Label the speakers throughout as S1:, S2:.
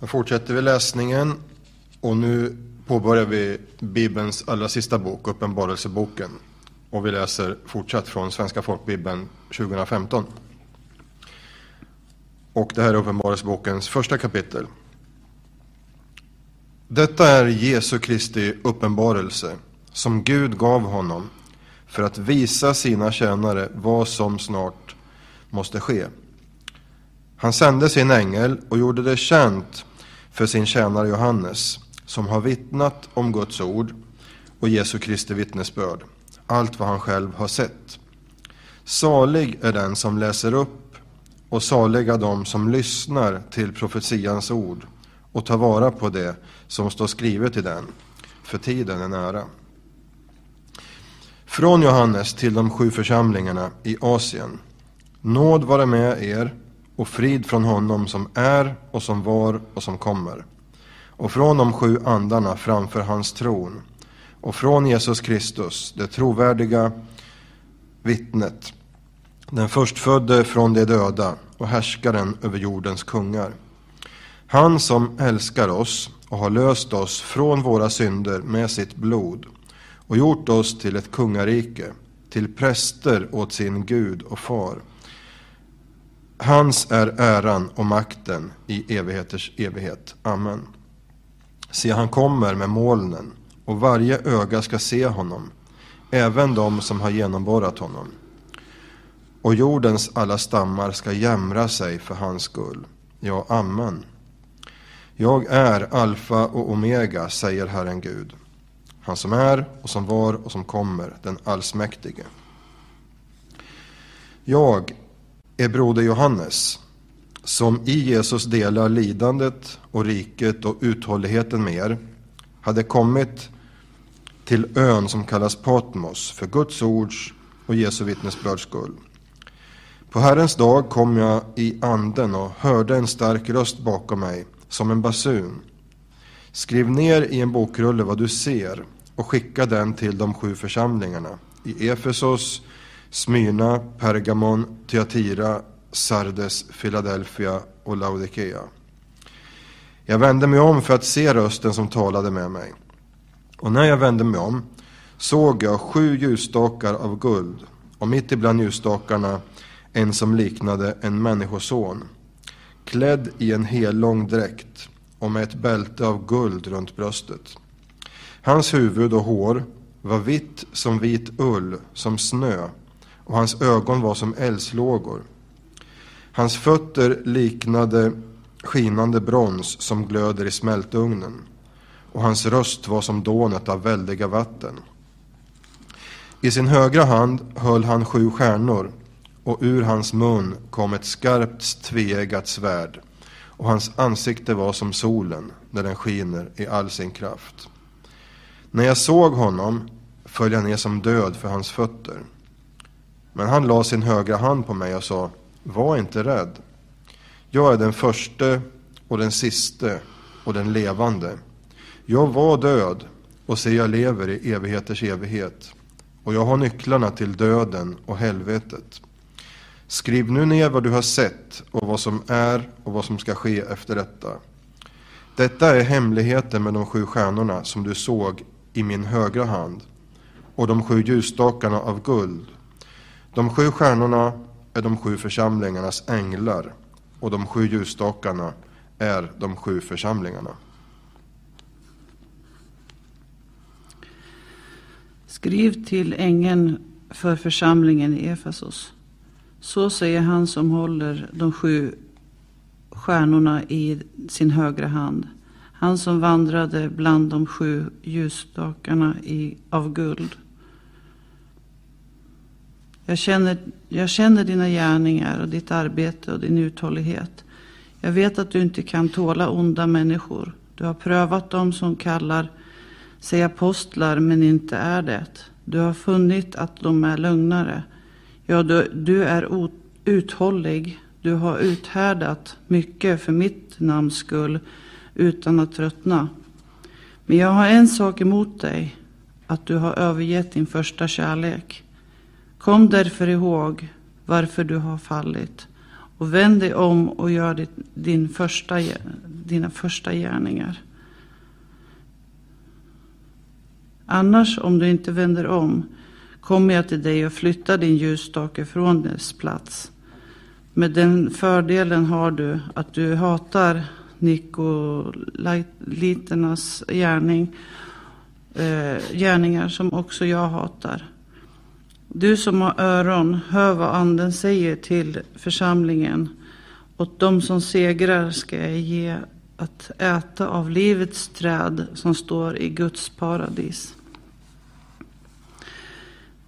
S1: Då fortsätter vi läsningen och nu påbörjar vi Bibelns allra sista bok, Uppenbarelseboken. Och vi läser fortsatt från Svenska folkbibeln 2015. Och det här är Uppenbarelsebokens första kapitel. Detta är Jesu Kristi uppenbarelse som Gud gav honom för att visa sina tjänare vad som snart måste ske. Han sände sin ängel och gjorde det känt för sin tjänare Johannes som har vittnat om Guds ord och Jesu Kristi vittnesbörd, allt vad han själv har sett. Salig är den som läser upp och saliga de som lyssnar till profetians ord och tar vara på det som står skrivet i den, för tiden är nära. Från Johannes till de sju församlingarna i Asien. Nåd vare med er och frid från honom som är och som var och som kommer. Och från de sju andarna framför hans tron. Och från Jesus Kristus, det trovärdiga vittnet. Den förstfödde från de döda och härskaren över jordens kungar. Han som älskar oss och har löst oss från våra synder med sitt blod och gjort oss till ett kungarike, till präster åt sin Gud och far. Hans är äran och makten i evigheters evighet. Amen. Se, han kommer med molnen och varje öga ska se honom, även de som har genomborrat honom. Och jordens alla stammar ska jämra sig för hans skull. Ja, amen. Jag är alfa och omega, säger Herren Gud. Han som är och som var och som kommer, den allsmäktige. Jag är broder Johannes, som i Jesus delar lidandet och riket och uthålligheten med er, hade kommit till ön som kallas Patmos för Guds ords och Jesu vittnesbörds skull. På Herrens dag kom jag i anden och hörde en stark röst bakom mig, som en basun. Skriv ner i en bokrulle vad du ser och skicka den till de sju församlingarna i Efesos, Smyrna, Pergamon, Thyatira, Sardes, Philadelphia och Laodikea. Jag vände mig om för att se rösten som talade med mig. Och när jag vände mig om såg jag sju ljusstakar av guld och mitt ibland ljusstakarna en som liknade en människoson, klädd i en hel lång dräkt och med ett bälte av guld runt bröstet. Hans huvud och hår var vitt som vit ull, som snö, och hans ögon var som eldslågor. Hans fötter liknade skinande brons som glöder i smältugnen, och hans röst var som dånet av väldiga vatten. I sin högra hand höll han sju stjärnor, och ur hans mun kom ett skarpt tveeggat svärd, och hans ansikte var som solen när den skiner i all sin kraft. När jag såg honom föll jag ner som död för hans fötter. Men han la sin högra hand på mig och sa, var inte rädd. Jag är den förste och den siste och den levande. Jag var död och se jag lever i evigheters evighet. Och jag har nycklarna till döden och helvetet. Skriv nu ner vad du har sett och vad som är och vad som ska ske efter detta. Detta är hemligheten med de sju stjärnorna som du såg i min högra hand och de sju ljusstakarna av guld. De sju stjärnorna är de sju församlingarnas änglar och de sju ljusstakarna är de sju församlingarna.
S2: Skriv till ängeln för församlingen i Efesos. Så säger han som håller de sju stjärnorna i sin högra hand. Han som vandrade bland de sju ljusstakarna i, av guld. Jag känner, jag känner dina gärningar och ditt arbete och din uthållighet. Jag vet att du inte kan tåla onda människor. Du har prövat dem som kallar sig apostlar men inte är det. Du har funnit att de är lögnare. Ja, du, du är uthållig. Du har uthärdat mycket för mitt namns skull utan att tröttna. Men jag har en sak emot dig, att du har övergett din första kärlek. Kom därför ihåg varför du har fallit Och vänd dig om och gör ditt, din första, dina första gärningar. Annars, om du inte vänder om, kommer jag till dig och flyttar din ljusstake från dess plats. Med den fördelen har du att du hatar nikoliternas gärning, eh, gärningar som också jag hatar. Du som har öron, hör vad anden säger till församlingen. Åt dem som segrar ska jag ge att äta av livets träd som står i Guds paradis.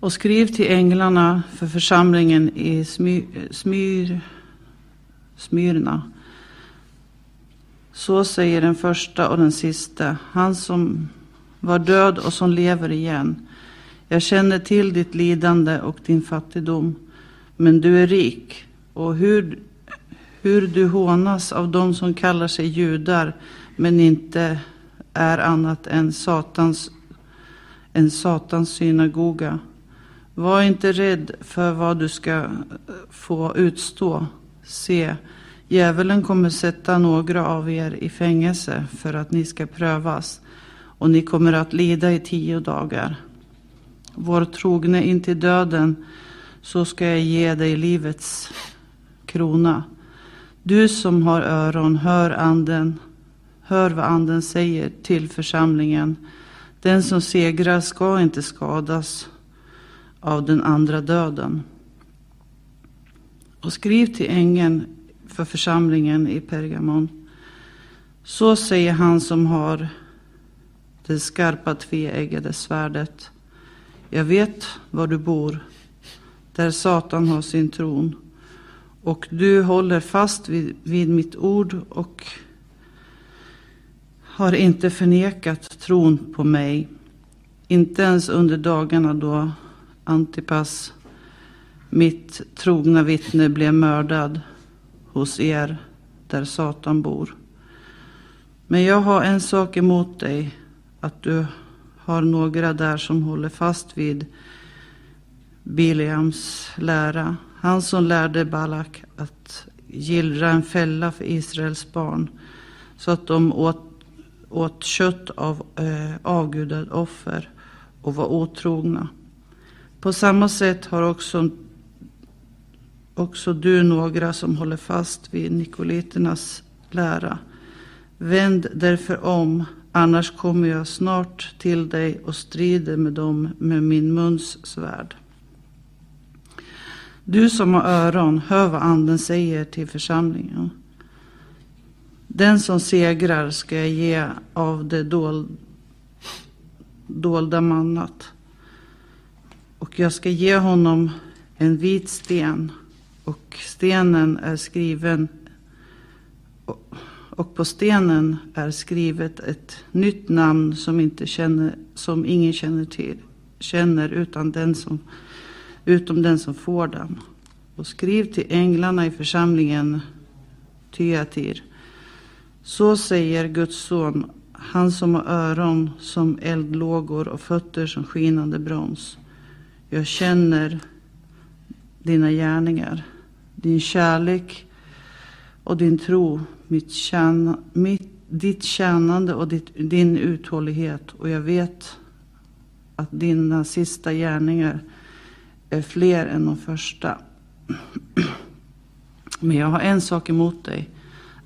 S2: Och skriv till änglarna för församlingen i Smy, Smyr, Smyrna. Så säger den första och den sista, han som var död och som lever igen. Jag känner till ditt lidande och din fattigdom, men du är rik. Och hur, hur du hånas av dem som kallar sig judar, men inte är annat än Satans, en Satans synagoga. Var inte rädd för vad du ska eh, få utstå. Se, djävulen kommer sätta några av er i fängelse för att ni ska prövas, och ni kommer att lida i tio dagar. Var trogne in till döden, så ska jag ge dig livets krona. Du som har öron, hör anden, hör vad anden säger till församlingen. Den som segrar ska inte skadas av den andra döden. Och skriv till ängeln för församlingen i Pergamon. Så säger han som har det skarpa tveeggade svärdet. Jag vet var du bor, där Satan har sin tron. Och du håller fast vid, vid mitt ord och har inte förnekat tron på mig. Inte ens under dagarna då Antipas, mitt trogna vittne, blev mördad hos er där Satan bor. Men jag har en sak emot dig, att du har några där som håller fast vid Bileams lära. Han som lärde Balak att gillra en fälla för Israels barn så att de åt, åt kött av eh, avgudad offer och var otrogna. På samma sätt har också, också du några som håller fast vid nikoliternas lära. Vänd därför om, annars kommer jag snart till dig och strider med dem med min muns svärd. Du som har öron, hör vad anden säger till församlingen. Den som segrar ska jag ge av det dol, dolda mannat. Och jag ska ge honom en vit sten och stenen är skriven och på stenen är skrivet ett nytt namn som, inte känner, som ingen känner till, känner utan den som, utom den som får den. Och skriv till änglarna i församlingen Tyatir. Så säger Guds son, han som har öron som eldlågor och fötter som skinande brons. Jag känner dina gärningar, din kärlek och din tro, mitt tjäna, mitt, ditt tjänande och ditt, din uthållighet. Och jag vet att dina sista gärningar är fler än de första. Men jag har en sak emot dig.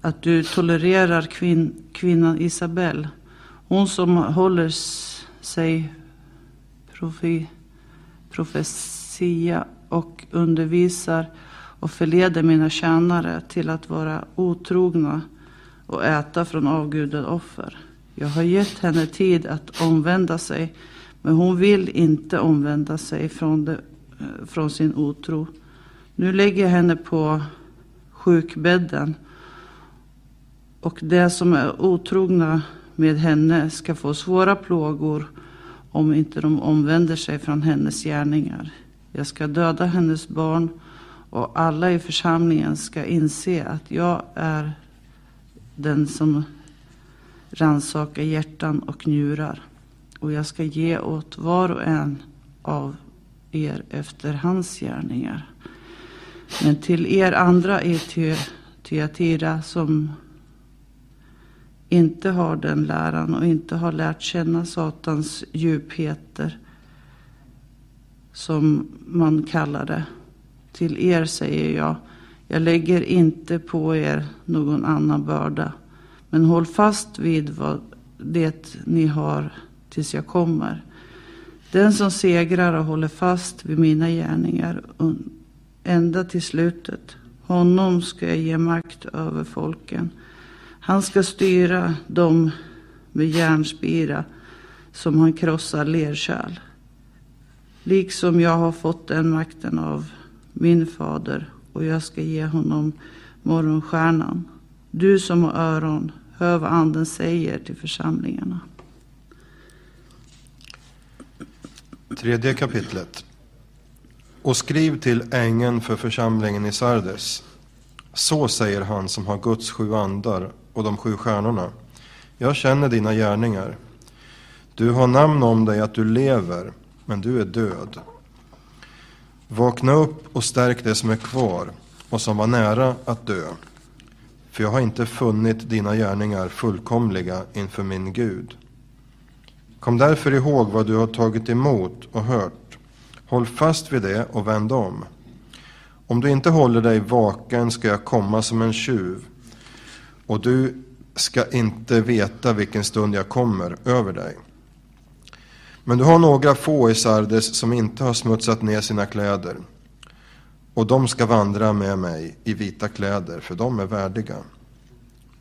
S2: Att du tolererar kvin, kvinnan Isabel. Hon som håller sig profi, profetia och undervisar och förleder mina tjänare till att vara otrogna och äta från avgudade offer. Jag har gett henne tid att omvända sig, men hon vill inte omvända sig från, det, eh, från sin otro. Nu lägger jag henne på sjukbädden och de som är otrogna med henne ska få svåra plågor om inte de omvänder sig från hennes gärningar. Jag ska döda hennes barn och alla i församlingen ska inse att jag är den som rannsakar hjärtan och njurar. Och jag ska ge åt var och en av er efter hans gärningar. Men till er andra i Tyatira som inte har den läran och inte har lärt känna Satans djupheter som man kallar det. Till er säger jag, jag lägger inte på er någon annan börda. Men håll fast vid vad det ni har tills jag kommer. Den som segrar och håller fast vid mina gärningar ända till slutet, honom ska jag ge makt över folken. Han ska styra dem med järnspira som han krossar lerkärl. Liksom jag har fått den makten av min fader och jag ska ge honom morgonstjärnan. Du som har öron, hör vad anden säger till församlingarna.
S1: Tredje kapitlet. Och skriv till ängeln för församlingen i Sardes. Så säger han som har Guds sju andar och de sju stjärnorna. Jag känner dina gärningar. Du har namn om dig att du lever, men du är död. Vakna upp och stärk det som är kvar och som var nära att dö. För jag har inte funnit dina gärningar fullkomliga inför min Gud. Kom därför ihåg vad du har tagit emot och hört. Håll fast vid det och vänd om. Om du inte håller dig vaken ska jag komma som en tjuv och du ska inte veta vilken stund jag kommer över dig. Men du har några få i Sardes som inte har smutsat ner sina kläder och de ska vandra med mig i vita kläder, för de är värdiga.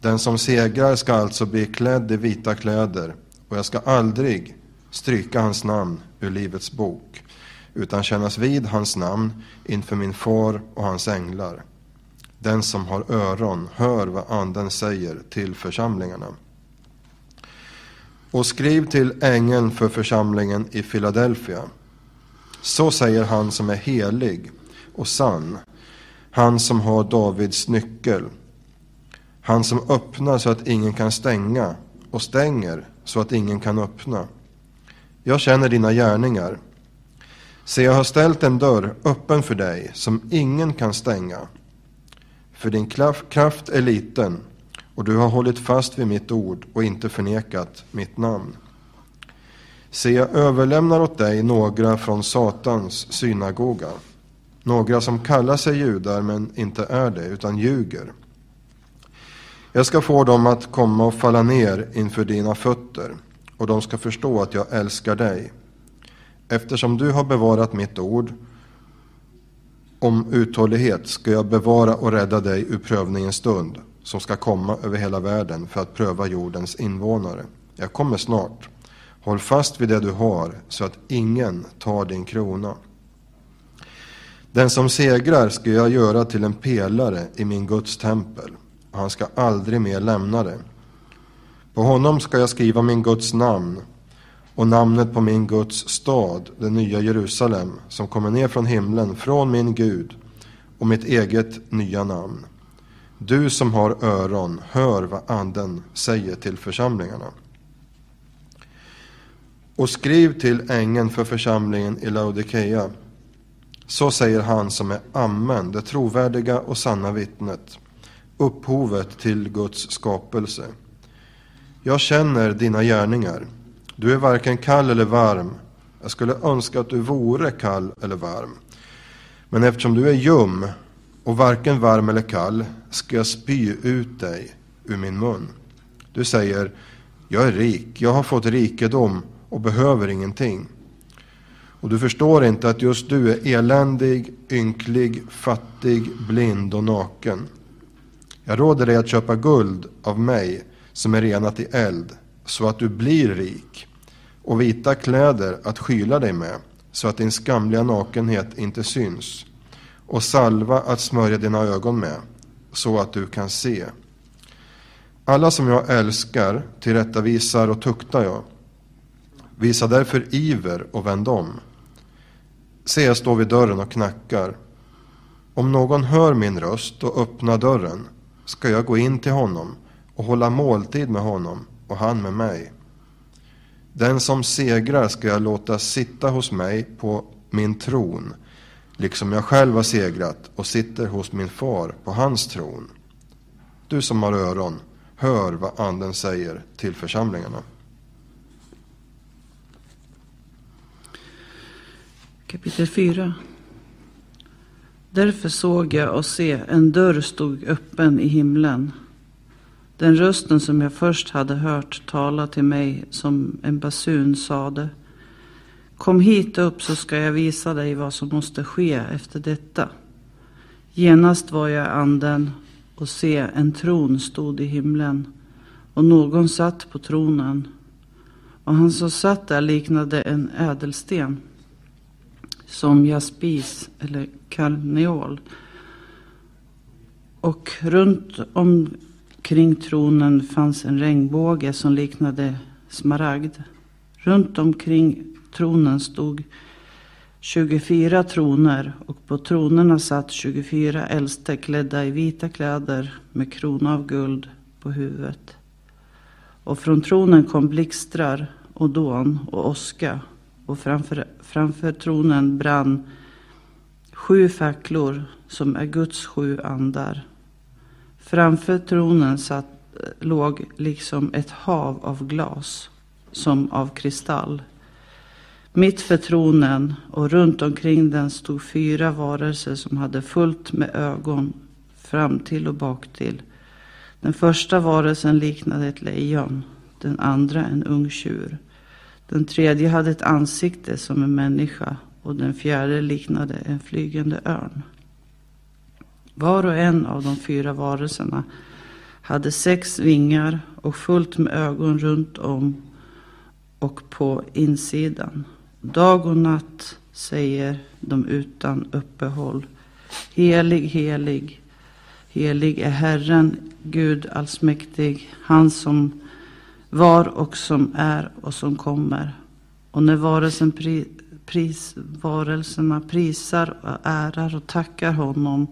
S1: Den som segrar ska alltså bli klädd i vita kläder och jag ska aldrig stryka hans namn ur Livets bok utan kännas vid hans namn inför min far och hans änglar. Den som har öron hör vad anden säger till församlingarna. Och skriv till ängeln för församlingen i Filadelfia. Så säger han som är helig och sann, han som har Davids nyckel, han som öppnar så att ingen kan stänga och stänger så att ingen kan öppna. Jag känner dina gärningar. Se, jag har ställt en dörr öppen för dig som ingen kan stänga. För din kraft är liten och du har hållit fast vid mitt ord och inte förnekat mitt namn. Se, jag överlämnar åt dig några från Satans synagoga. Några som kallar sig judar men inte är det, utan ljuger. Jag ska få dem att komma och falla ner inför dina fötter och de ska förstå att jag älskar dig. Eftersom du har bevarat mitt ord om uthållighet ska jag bevara och rädda dig ur prövningens stund som ska komma över hela världen för att pröva jordens invånare. Jag kommer snart. Håll fast vid det du har så att ingen tar din krona. Den som segrar ska jag göra till en pelare i min Guds tempel och han ska aldrig mer lämna det. På honom ska jag skriva min Guds namn och namnet på min Guds stad, det nya Jerusalem, som kommer ner från himlen, från min Gud, och mitt eget nya namn. Du som har öron, hör vad Anden säger till församlingarna. Och skriv till ängeln för församlingen i Laodikeia. Så säger han som är Amen, det trovärdiga och sanna vittnet, upphovet till Guds skapelse. Jag känner dina gärningar. Du är varken kall eller varm. Jag skulle önska att du vore kall eller varm. Men eftersom du är ljum och varken varm eller kall ska jag spy ut dig ur min mun. Du säger, jag är rik, jag har fått rikedom och behöver ingenting. Och du förstår inte att just du är eländig, ynklig, fattig, blind och naken. Jag råder dig att köpa guld av mig som är renat i eld, så att du blir rik, och vita kläder att skyla dig med, så att din skamliga nakenhet inte syns, och salva att smörja dina ögon med, så att du kan se. Alla som jag älskar tillrättavisar och tuktar jag. Visa därför iver och vänd om. Se, jag står vid dörren och knackar. Om någon hör min röst och öppnar dörren ska jag gå in till honom och hålla måltid med honom och han med mig. Den som segrar ska jag låta sitta hos mig på min tron, liksom jag själv har segrat och sitter hos min far på hans tron. Du som har öron, hör vad Anden säger till församlingarna.
S2: Kapitel 4 Därför såg jag och se en dörr stod öppen i himlen. Den rösten som jag först hade hört tala till mig som en basun sade Kom hit upp så ska jag visa dig vad som måste ske efter detta. Genast var jag anden och se en tron stod i himlen och någon satt på tronen. Och han som satt där liknade en ädelsten som jaspis eller karneol. Och runt omkring tronen fanns en regnbåge som liknade smaragd. Runt omkring tronen stod 24 troner och på tronerna satt 24 äldste klädda i vita kläder med krona av guld på huvudet. Och från tronen kom blixtrar och dån och åska och framför, framför tronen brann sju facklor som är Guds sju andar. Framför tronen satt, låg liksom ett hav av glas som av kristall. Mitt för tronen och runt omkring den stod fyra varelser som hade fullt med ögon fram till och bak till. Den första varelsen liknade ett lejon, den andra en ung tjur. Den tredje hade ett ansikte som en människa och den fjärde liknade en flygande örn. Var och en av de fyra varelserna hade sex vingar och fullt med ögon runt om och på insidan. Dag och natt säger de utan uppehåll. Helig, helig, helig är Herren, Gud allsmäktig, han som var och som är och som kommer. Och när varelsen pri, pris, varelserna prisar och ärar och tackar honom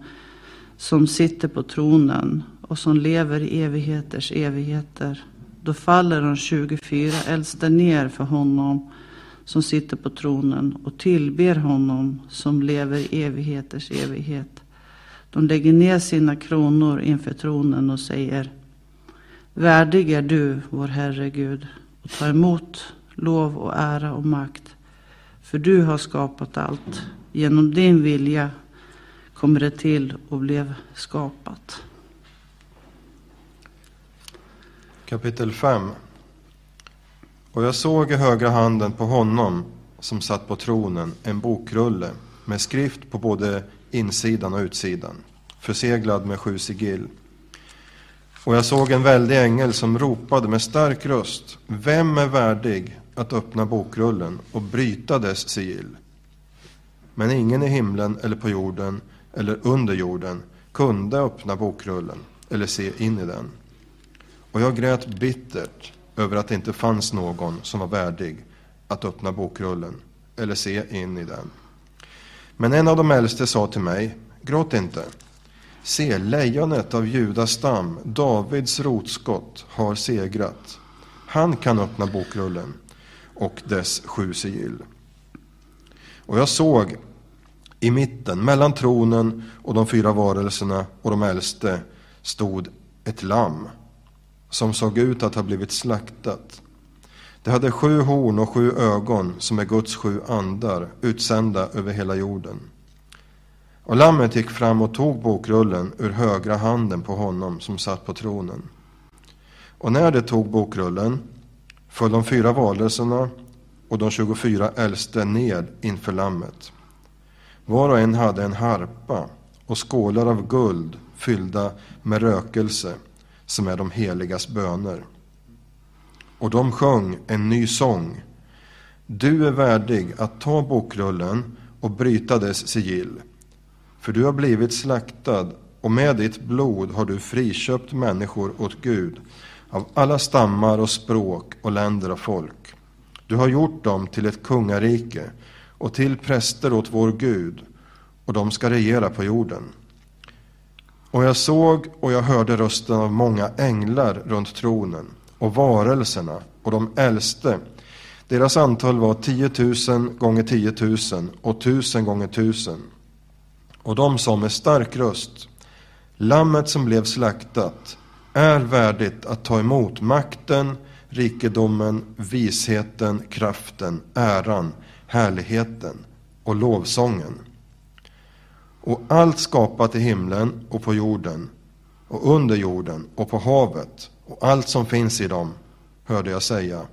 S2: som sitter på tronen och som lever i evigheters evigheter, då faller de 24 äldste ner för honom som sitter på tronen och tillber honom som lever i evigheters evighet. De lägger ner sina kronor inför tronen och säger Värdig är du, vår Herre Gud, och ta emot lov och ära och makt. För du har skapat allt. Genom din vilja kommer det till och blev skapat.
S1: Kapitel 5 och jag såg i högra handen på honom som satt på tronen en bokrulle med skrift på både insidan och utsidan, förseglad med sju sigill. Och jag såg en väldig ängel som ropade med stark röst. Vem är värdig att öppna bokrullen och bryta dess sigill? Men ingen i himlen eller på jorden eller under jorden kunde öppna bokrullen eller se in i den. Och jag grät bittert över att det inte fanns någon som var värdig att öppna bokrullen eller se in i den. Men en av de äldste sa till mig, gråt inte. Se, lejonet av Judas stam, Davids rotskott, har segrat. Han kan öppna bokrullen och dess sju sigill. Och jag såg i mitten, mellan tronen och de fyra varelserna och de äldste, stod ett lamm som såg ut att ha blivit slaktat. Det hade sju horn och sju ögon som är Guds sju andar utsända över hela jorden. Och lammet gick fram och tog bokrullen ur högra handen på honom som satt på tronen. Och när det tog bokrullen föll de fyra valelserna och de 24 äldste ned inför lammet. Var och en hade en harpa och skålar av guld fyllda med rökelse som är de heligas böner. Och de sjöng en ny sång. Du är värdig att ta bokrullen och bryta dess sigill för du har blivit slaktad och med ditt blod har du friköpt människor åt Gud av alla stammar och språk och länder och folk. Du har gjort dem till ett kungarike och till präster åt vår Gud och de ska regera på jorden. Och jag såg och jag hörde rösten av många änglar runt tronen och varelserna och de äldste. Deras antal var tiotusen gånger tiotusen och tusen gånger tusen Och de sa med stark röst, Lammet som blev slaktat är värdigt att ta emot makten, rikedomen, visheten, kraften, äran, härligheten och lovsången. Och allt skapat i himlen och på jorden och under jorden och på havet och allt som finns i dem, hörde jag säga.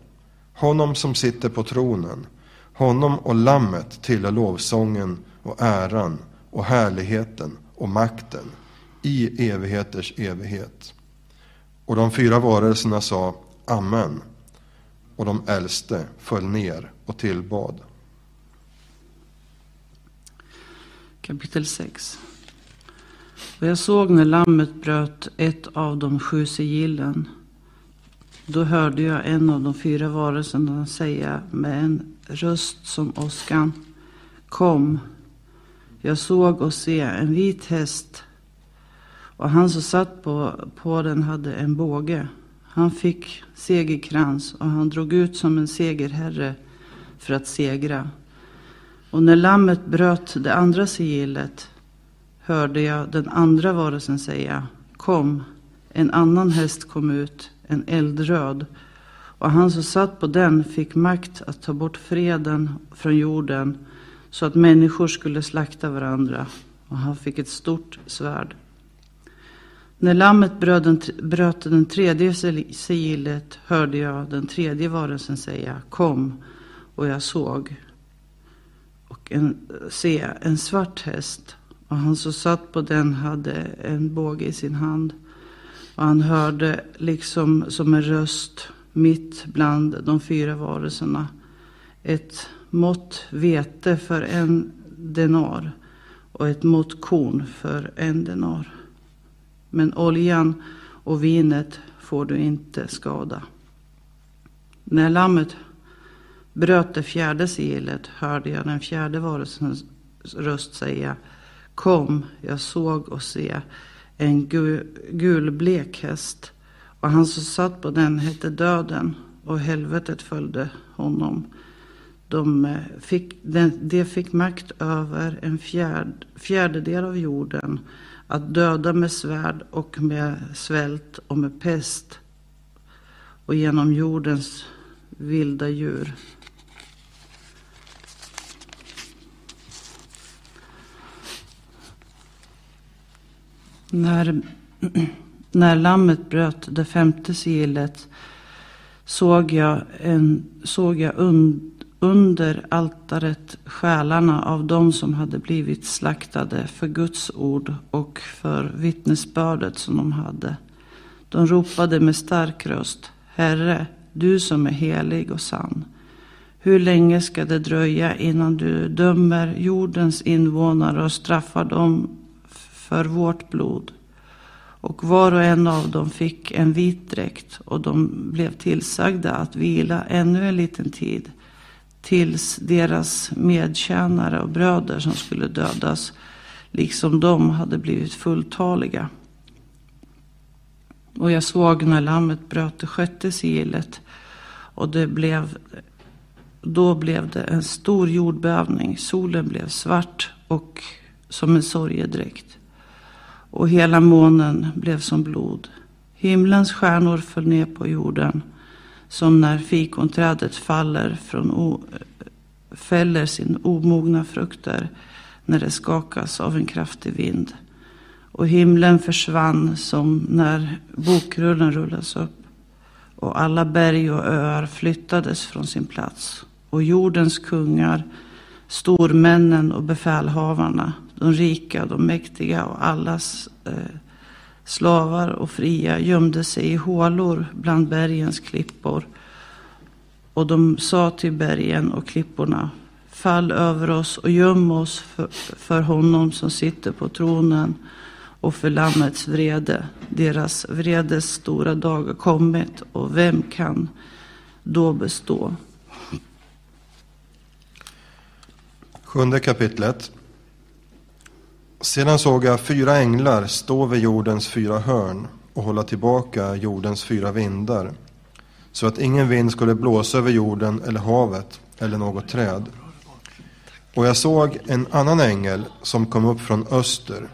S1: Honom som sitter på tronen, honom och lammet tillhör lovsången och äran och härligheten och makten i evigheters evighet. Och de fyra varelserna sa Amen. Och de äldste föll ner och tillbad.
S2: Kapitel 6 Och jag såg när lammet bröt ett av de sju sigillen. Då hörde jag en av de fyra varelserna säga med en röst som åskan. Kom. Jag såg och se en vit häst och han som satt på, på den hade en båge. Han fick segerkrans och han drog ut som en segerherre för att segra. Och när lammet bröt det andra sigillet hörde jag den andra varelsen säga Kom, en annan häst kom ut, en eldröd. Och han som satt på den fick makt att ta bort freden från jorden så att människor skulle slakta varandra. Och han fick ett stort svärd. När lammet bröt den, bröt den tredje sigillet hörde jag den tredje varelsen säga Kom, och jag såg en, se en svart häst och han som satt på den hade en båge i sin hand. Och han hörde liksom som en röst mitt bland de fyra varelserna. Ett mått vete för en denar och ett mått korn för en denar. Men oljan och vinet får du inte skada. När lammet bröt det fjärde sigillet hörde jag den fjärde varelsens röst säga Kom, jag såg och se en gulblek häst och han som satt på den hette Döden och helvetet följde honom. De eh, fick, fick, de fick makt över en fjärd, fjärdedel av jorden att döda med svärd och med svält och med pest och genom jordens vilda djur. När, när lammet bröt det femte sigillet såg jag, en, såg jag und, under altaret själarna av dem som hade blivit slaktade för Guds ord och för vittnesbördet som de hade. De ropade med stark röst, Herre, du som är helig och sann. Hur länge ska det dröja innan du dömer jordens invånare och straffar dem för vårt blod? Och var och en av dem fick en vit dräkt och de blev tillsagda att vila ännu en liten tid tills deras medtjänare och bröder som skulle dödas, liksom de hade blivit fulltaliga. Och jag såg när lammet bröt det sjätte sigillet och det blev, då blev det en stor jordbävning. Solen blev svart och som en sorgedräkt. Och hela månen blev som blod. Himlens stjärnor föll ner på jorden som när fikonträdet faller från o, fäller sin omogna frukter när det skakas av en kraftig vind. Och himlen försvann som när bokrullen rullas upp. Och alla berg och öar flyttades från sin plats. Och jordens kungar, stormännen och befälhavarna, de rika, de mäktiga och allas eh, slavar och fria gömde sig i hålor bland bergens klippor. Och de sa till bergen och klipporna, fall över oss och göm oss för, för honom som sitter på tronen och för Lammets vrede. Deras vredes stora dag har kommit och vem kan då bestå?
S1: Sjunde kapitlet. Sedan såg jag fyra änglar stå vid jordens fyra hörn och hålla tillbaka jordens fyra vindar så att ingen vind skulle blåsa över jorden eller havet eller något träd. Och jag såg en annan ängel som kom upp från öster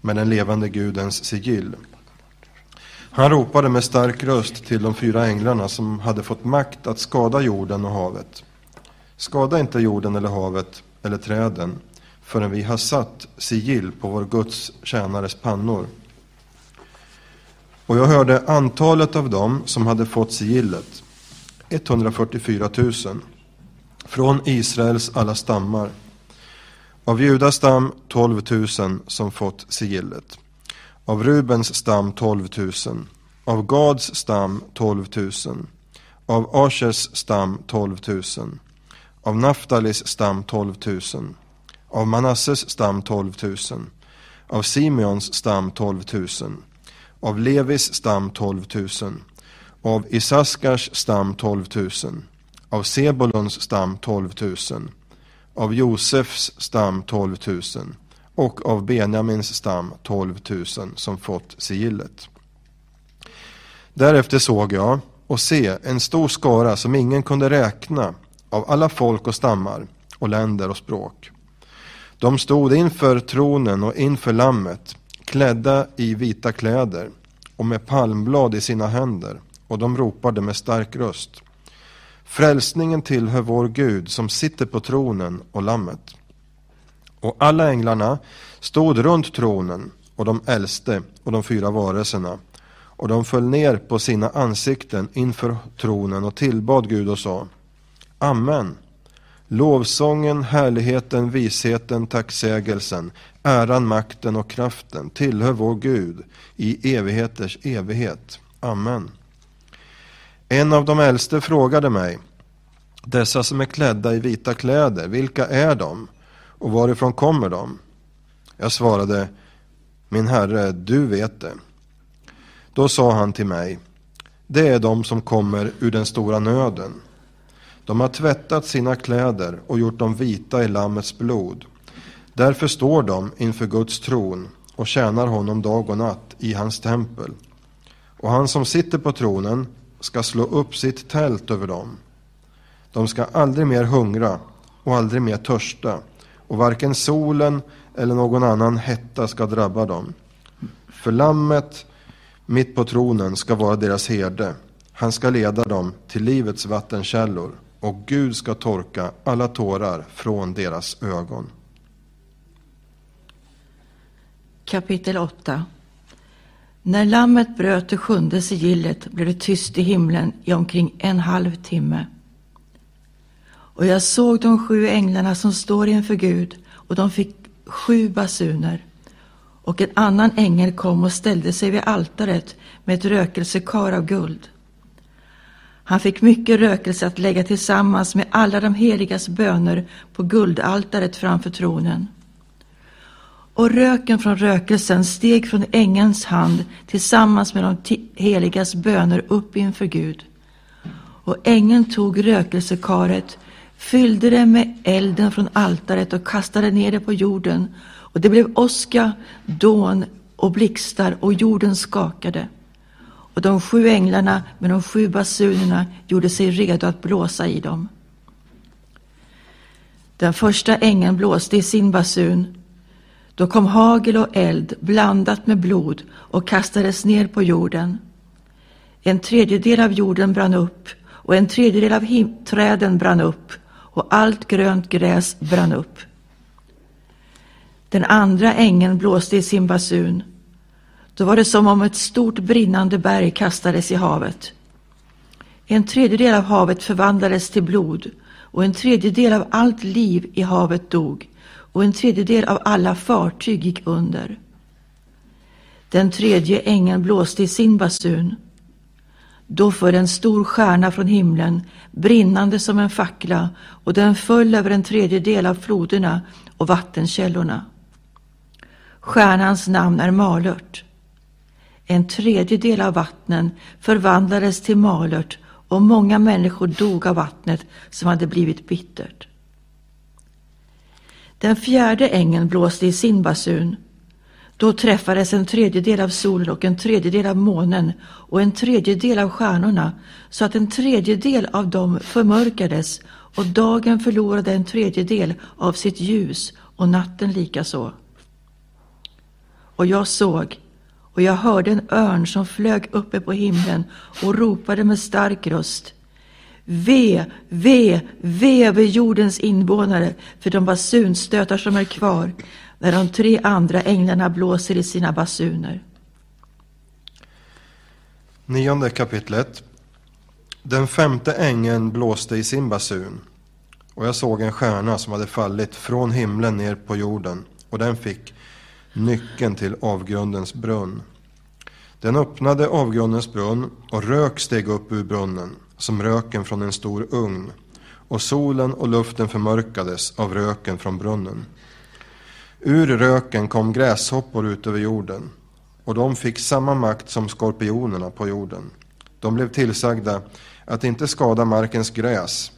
S1: med den levande Gudens sigill. Han ropade med stark röst till de fyra änglarna som hade fått makt att skada jorden och havet. Skada inte jorden eller havet eller träden förrän vi har satt sigill på vår Guds tjänares pannor. Och jag hörde antalet av dem som hade fått sigillet, 144 000, från Israels alla stammar. Av Judas stam 12 000 som fått sigillet. Av Rubens stam 12 000. Av Gads stam 12 000. Av Ashers stam 12 000. Av Naftalis stam 12 000. Av Manasses stam 12 000. Av Simeons stam 12 000. Av Levis stam 12 000. Av Isaskars stam 12 000. Av Sebulons stam 12 000 av Josefs stam 12 000 och av Benjamins stam 12 000 som fått sigillet. Därefter såg jag och se en stor skara som ingen kunde räkna av alla folk och stammar och länder och språk. De stod inför tronen och inför lammet klädda i vita kläder och med palmblad i sina händer och de ropade med stark röst. Frälsningen tillhör vår Gud som sitter på tronen och lammet. Och alla änglarna stod runt tronen och de äldste och de fyra varelserna och de föll ner på sina ansikten inför tronen och tillbad Gud och sa Amen. Lovsången, härligheten, visheten, tacksägelsen, äran, makten och kraften tillhör vår Gud i evigheters evighet. Amen. En av de äldste frågade mig, dessa som är klädda i vita kläder, vilka är de och varifrån kommer de? Jag svarade, min herre, du vet det. Då sa han till mig, det är de som kommer ur den stora nöden. De har tvättat sina kläder och gjort dem vita i Lammets blod. Därför står de inför Guds tron och tjänar honom dag och natt i hans tempel. Och han som sitter på tronen ska slå upp sitt tält över dem. De ska aldrig mer hungra och aldrig mer törsta och varken solen eller någon annan hetta ska drabba dem. För lammet mitt på tronen ska vara deras herde. Han ska leda dem till livets vattenkällor och Gud ska torka alla tårar från deras ögon.
S3: Kapitel 8 När lammet bröt det sjunde sigillet blev det tyst i himlen i omkring en halv timme. Och jag såg de sju änglarna som står inför Gud och de fick sju basuner. Och en annan ängel kom och ställde sig vid altaret med ett rökelsekar av guld. Han fick mycket rökelse att lägga tillsammans med alla de heligas böner på guldaltaret framför tronen. Och röken från rökelsen steg från ängelns hand tillsammans med de heligas böner upp inför Gud. Och ängeln tog rökelsekaret, fyllde det med elden från altaret och kastade ner det på jorden. Och det blev åska, dån och blixtar och jorden skakade. Och de sju änglarna med de sju basunerna gjorde sig redo att blåsa i dem. Den första ängeln blåste i sin basun. Då kom hagel och eld blandat med blod och kastades ner på jorden. En tredjedel av jorden brann upp och en tredjedel av träden brann upp och allt grönt gräs brann upp. Den andra ängeln blåste i sin basun då var det som om ett stort brinnande berg kastades i havet. En tredjedel av havet förvandlades till blod och en tredjedel av allt liv i havet dog och en tredjedel av alla fartyg gick under. Den tredje ängeln blåste i sin basun. Då föll en stor stjärna från himlen, brinnande som en fackla, och den föll över en tredjedel av floderna och vattenkällorna. Stjärnans namn är malört. En tredjedel av vattnen förvandlades till malört och många människor dog av vattnet som hade blivit bittert. Den fjärde ängeln blåste i sin basun. Då träffades en tredjedel av solen och en tredjedel av månen och en tredjedel av stjärnorna så att en tredjedel av dem förmörkades och dagen förlorade en tredjedel av sitt ljus och natten likaså. Och jag såg och jag hörde en örn som flög uppe på himlen och ropade med stark röst. Ve, ve, ve över jordens invånare för de basunstötar som är kvar när de tre andra änglarna blåser i sina basuner.
S1: Nionde kapitlet. Den femte ängeln blåste i sin basun och jag såg en stjärna som hade fallit från himlen ner på jorden och den fick nyckeln till avgrundens brunn. Den öppnade avgrundens brunn och rök steg upp ur brunnen som röken från en stor ugn och solen och luften förmörkades av röken från brunnen. Ur röken kom gräshoppor ut över jorden och de fick samma makt som skorpionerna på jorden. De blev tillsagda att inte skada markens gräs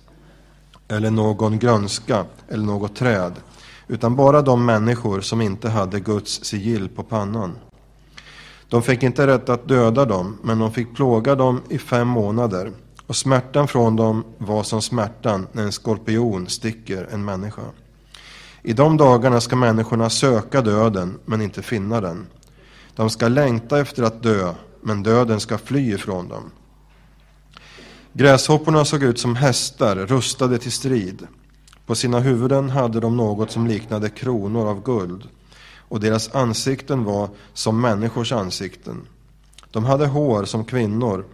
S1: eller någon grönska eller något träd utan bara de människor som inte hade Guds sigill på pannan. De fick inte rätt att döda dem, men de fick plåga dem i fem månader och smärtan från dem var som smärtan när en skorpion sticker en människa. I de dagarna ska människorna söka döden, men inte finna den. De ska längta efter att dö, men döden ska fly ifrån dem. Gräshopporna såg ut som hästar rustade till strid. På sina huvuden hade de något som liknade kronor av guld och deras ansikten var som människors ansikten. De hade hår som kvinnor,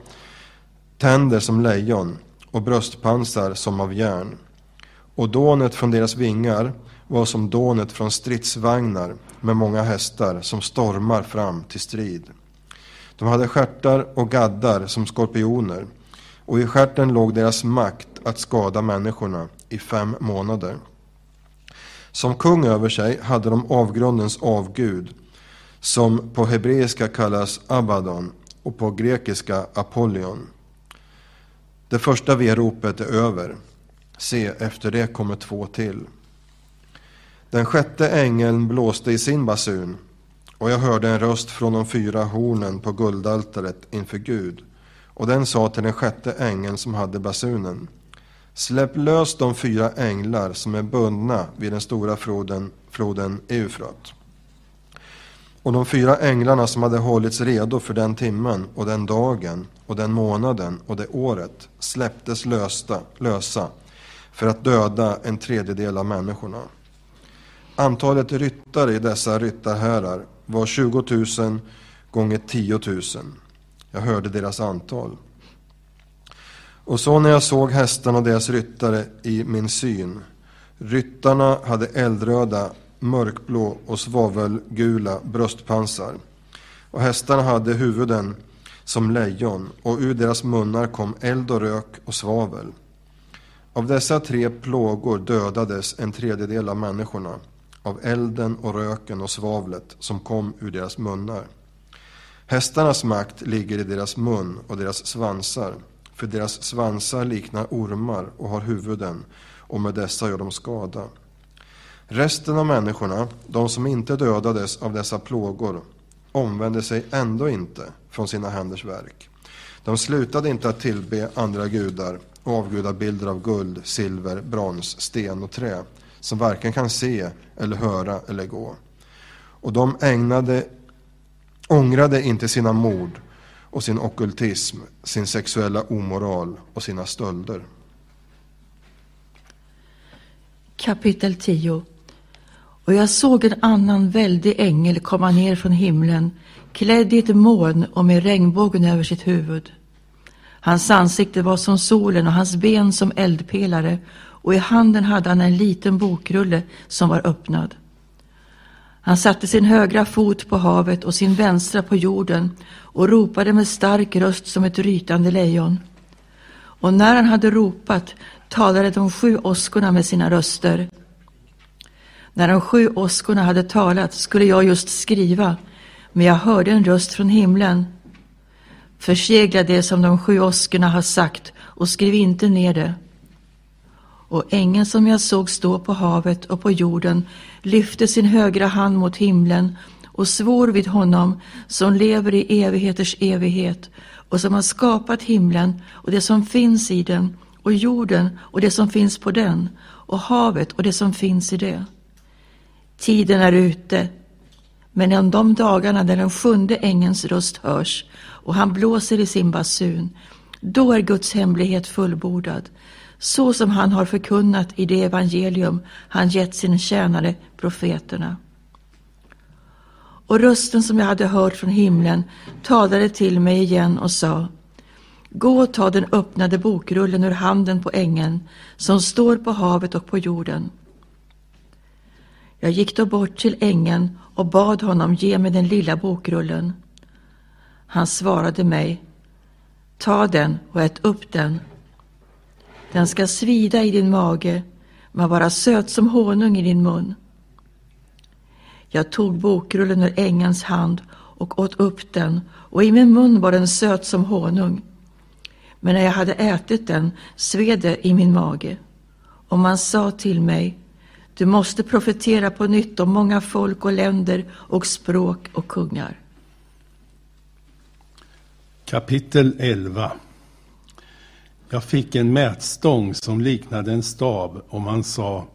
S1: tänder som lejon och bröstpansar som av järn. Och dånet från deras vingar var som dånet från stridsvagnar med många hästar som stormar fram till strid. De hade skärtar och gaddar som skorpioner och i skärten låg deras makt att skada människorna i fem månader. Som kung över sig hade de avgrundens avgud som på hebreiska kallas Abaddon och på grekiska Apollyon. Det första veropet är över. Se, efter det kommer två till. Den sjätte ängeln blåste i sin basun och jag hörde en röst från de fyra hornen på guldaltaret inför Gud. Och den sa till den sjätte ängeln som hade basunen. Släpp lös de fyra änglar som är bundna vid den stora floden, floden Eufrat. Och de fyra änglarna som hade hållits redo för den timmen och den dagen och den månaden och det året släpptes lösta, lösa för att döda en tredjedel av människorna. Antalet ryttare i dessa ryttarhärar var 20 000 gånger 10 000. Jag hörde deras antal. Och så när jag såg hästarna och deras ryttare i min syn. Ryttarna hade eldröda, mörkblå och svavelgula bröstpansar. Och hästarna hade huvuden som lejon och ur deras munnar kom eld och rök och svavel. Av dessa tre plågor dödades en tredjedel av människorna av elden och röken och svavlet som kom ur deras munnar. Hästarnas makt ligger i deras mun och deras svansar, för deras svansar liknar ormar och har huvuden, och med dessa gör de skada. Resten av människorna, de som inte dödades av dessa plågor, omvände sig ändå inte från sina händers verk. De slutade inte att tillbe andra gudar och avgudabilder av guld, silver, brons, sten och trä som varken kan se eller höra eller gå. Och de ägnade, ångrade inte sina mord och sin okultism, sin sexuella omoral och sina stölder.
S3: Kapitel 10 Och jag såg en annan väldig ängel komma ner från himlen, klädd i ett moln och med regnbågen över sitt huvud. Hans ansikte var som solen och hans ben som eldpelare och i handen hade han en liten bokrulle som var öppnad. Han satte sin högra fot på havet och sin vänstra på jorden och ropade med stark röst som ett rytande lejon. Och när han hade ropat talade de sju åskorna med sina röster. När de sju åskorna hade talat skulle jag just skriva, men jag hörde en röst från himlen. Försegla det som de sju åskorna har sagt och skriv inte ner det. Och ängeln som jag såg stå på havet och på jorden lyfte sin högra hand mot himlen och svor vid honom som lever i evigheters evighet och som har skapat himlen och det som finns i den och jorden och det som finns på den och havet och det som finns i det. Tiden är ute, men om de dagarna när den sjunde ängens röst hörs och han blåser i sin basun, då är Guds hemlighet fullbordad, så som han har förkunnat i det evangelium han gett sin tjänare profeterna. Och rösten som jag hade hört från himlen talade till mig igen och sa Gå och ta den öppnade bokrullen ur handen på ängeln som står på havet och på jorden. Jag gick då bort till ängeln och bad honom ge mig den lilla bokrullen. Han svarade mig Ta den och ät upp den. Den ska svida i din mage men vara söt som honung i din mun. Jag tog bokrullen ur ängelns hand och åt upp den och i min mun var den söt som honung. Men när jag hade ätit den sved det i min mage. Och man sa till mig, du måste profetera på nytt om många folk och länder och språk och kungar.
S4: Kapitel 11 jag fick en mätstång som liknade en stav och man sa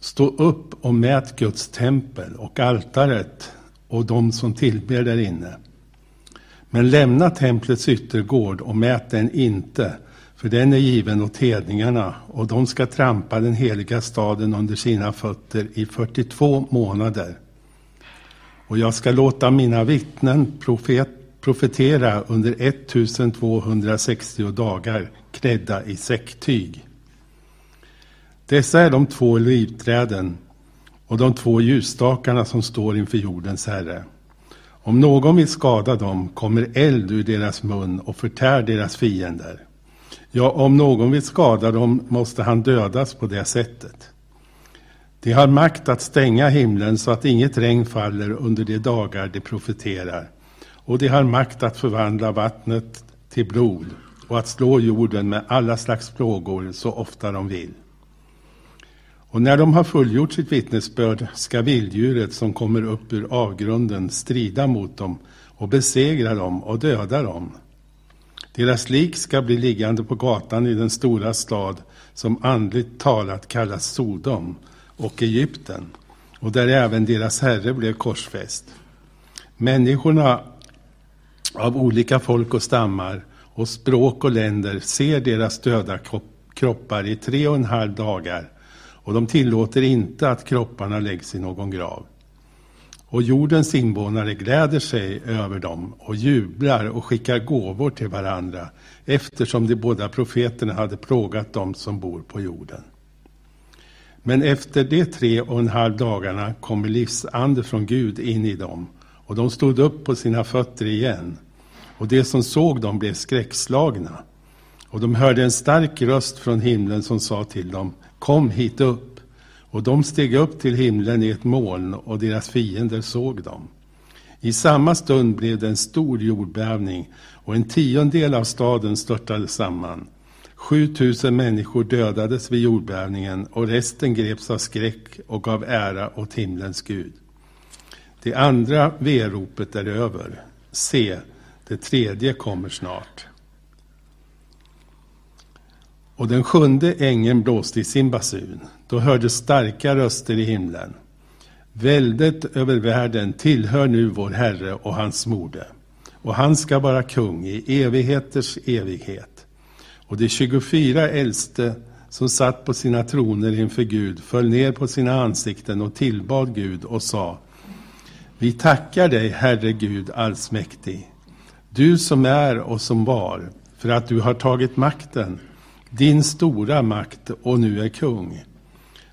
S4: Stå upp och mät Guds tempel och altaret och de som tillber där inne. Men lämna templets yttergård och mät den inte, för den är given åt hedningarna och de ska trampa den heliga staden under sina fötter i 42 månader. Och jag ska låta mina vittnen profet, profetera under 1260 dagar klädda i säcktyg. Dessa är de två livträden och de två ljusstakarna som står inför jordens Herre. Om någon vill skada dem kommer eld ur deras mun och förtär deras fiender. Ja, om någon vill skada dem måste han dödas på det sättet. De har makt att stänga himlen så att inget regn faller under de dagar de profeterar. Och de har makt att förvandla vattnet till blod och att slå jorden med alla slags plågor så ofta de vill. Och när de har fullgjort sitt vittnesbörd ska vilddjuret som kommer upp ur avgrunden strida mot dem och besegra dem och döda dem. Deras lik ska bli liggande på gatan i den stora stad som andligt talat kallas Sodom och Egypten och där även deras herre blev korsfäst. Människorna av olika folk och stammar och språk och länder ser deras döda kroppar i tre och en halv dagar och de tillåter inte att kropparna läggs i någon grav. Och jordens invånare gläder sig över dem och jublar och skickar gåvor till varandra eftersom de båda profeterna hade plågat dem som bor på jorden. Men efter de tre och en halv dagarna kommer livsande från Gud in i dem och de stod upp på sina fötter igen och de som såg dem blev skräckslagna. Och de hörde en stark röst från himlen som sa till dem Kom hit upp. Och de steg upp till himlen i ett moln och deras fiender såg dem. I samma stund blev det en stor jordbävning och en tiondel av staden störtade samman. 7000 människor dödades vid jordbävningen och resten greps av skräck och gav ära åt himlens Gud. Det andra veropet är över. Se, det tredje kommer snart. Och den sjunde ängeln blåste i sin basun. Då hördes starka röster i himlen. Väldet över världen tillhör nu vår Herre och hans mode. Och han ska vara kung i evigheters evighet. Och de 24 äldste som satt på sina troner inför Gud föll ner på sina ansikten och tillbad Gud och sa Vi tackar dig, Herre Gud allsmäktig, du som är och som var, för att du har tagit makten din stora makt och nu är kung.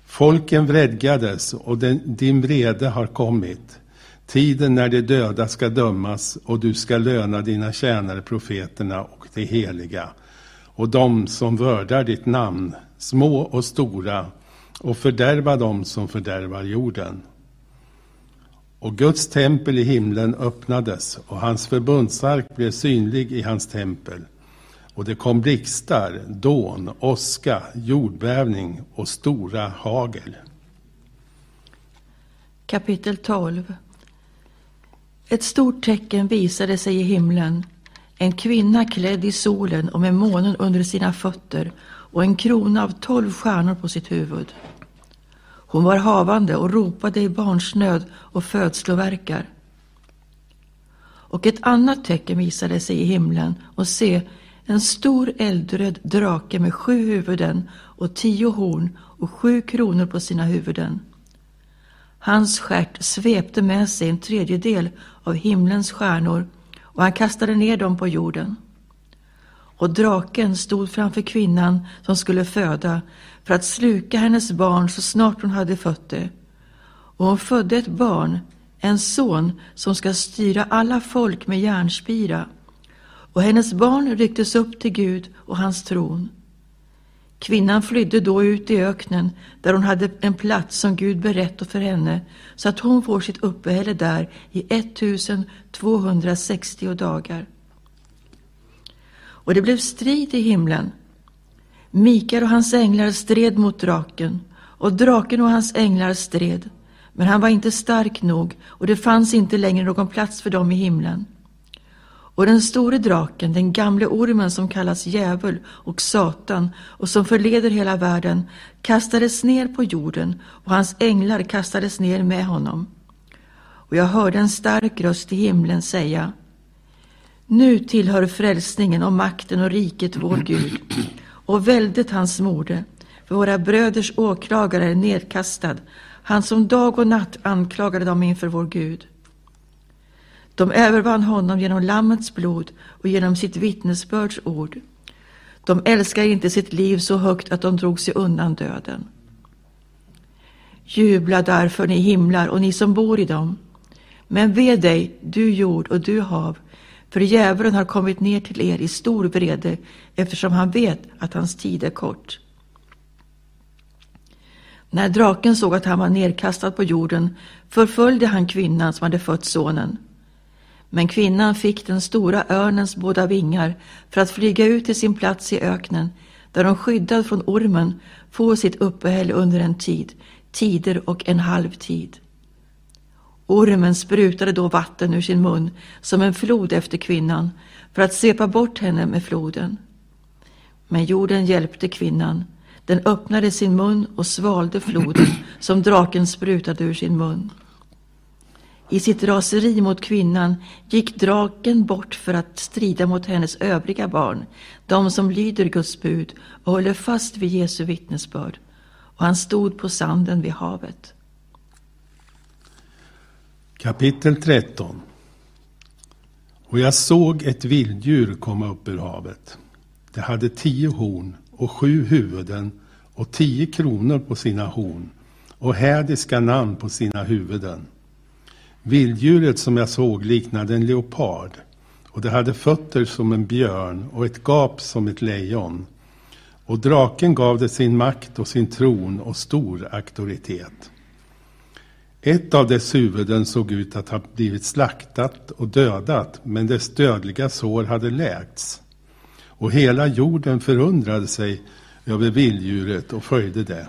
S4: Folken vredgades och den, din vrede har kommit. Tiden när de döda ska dömas och du ska löna dina tjänare profeterna och de heliga och de som vördar ditt namn, små och stora, och fördärva dem som fördärvar jorden. Och Guds tempel i himlen öppnades och hans förbundsark blev synlig i hans tempel. Och det kom blixtar, dån, åska, jordbävning och stora hagel.
S3: Kapitel 12 Ett stort tecken visade sig i himlen. En kvinna klädd i solen och med månen under sina fötter och en krona av tolv stjärnor på sitt huvud. Hon var havande och ropade i barnsnöd och födslovärkar. Och ett annat tecken visade sig i himlen och se, en stor eldröd drake med sju huvuden och tio horn och sju kronor på sina huvuden. Hans stjärt svepte med sig en tredjedel av himlens stjärnor och han kastade ner dem på jorden. Och draken stod framför kvinnan som skulle föda för att sluka hennes barn så snart hon hade fött det. Och hon födde ett barn, en son som ska styra alla folk med järnspira. Och hennes barn rycktes upp till Gud och hans tron. Kvinnan flydde då ut i öknen där hon hade en plats som Gud berättat för henne så att hon får sitt uppehälle där i 1260 dagar. Och det blev strid i himlen. Mikael och hans änglar stred mot draken och draken och hans änglar stred. Men han var inte stark nog och det fanns inte längre någon plats för dem i himlen. Och den store draken, den gamle ormen som kallas djävul och Satan och som förleder hela världen, kastades ner på jorden och hans änglar kastades ner med honom. Och jag hörde en stark röst i himlen säga nu tillhör frälsningen och makten och riket vår Gud och väldet hans mode, för våra bröders åklagare är nedkastad, han som dag och natt anklagade dem inför vår Gud. De övervann honom genom Lammets blod och genom sitt vittnesbörds ord. De älskar inte sitt liv så högt att de drog sig undan döden. Jubla därför, ni himlar och ni som bor i dem. Men ve dig, du jord och du hav, för djävulen har kommit ner till er i stor vrede eftersom han vet att hans tid är kort. När draken såg att han var nedkastad på jorden förföljde han kvinnan som hade fött sonen. Men kvinnan fick den stora örnens båda vingar för att flyga ut till sin plats i öknen, där hon skyddad från ormen får sitt uppehälle under en tid, tider och en halv tid. Ormen sprutade då vatten ur sin mun som en flod efter kvinnan för att svepa bort henne med floden. Men jorden hjälpte kvinnan. Den öppnade sin mun och svalde floden som draken sprutade ur sin mun. I sitt raseri mot kvinnan gick draken bort för att strida mot hennes övriga barn, de som lyder Guds bud och håller fast vid Jesu vittnesbörd. Och han stod på sanden vid havet.
S4: Kapitel 13 Och jag såg ett vilddjur komma upp ur havet. Det hade tio horn och sju huvuden och tio kronor på sina horn och hädiska namn på sina huvuden. Vilddjuret som jag såg liknade en leopard och det hade fötter som en björn och ett gap som ett lejon. Och draken gav det sin makt och sin tron och stor auktoritet. Ett av dess huvuden såg ut att ha blivit slaktat och dödat, men dess dödliga sår hade läkts. Och hela jorden förundrade sig över vilddjuret och följde det.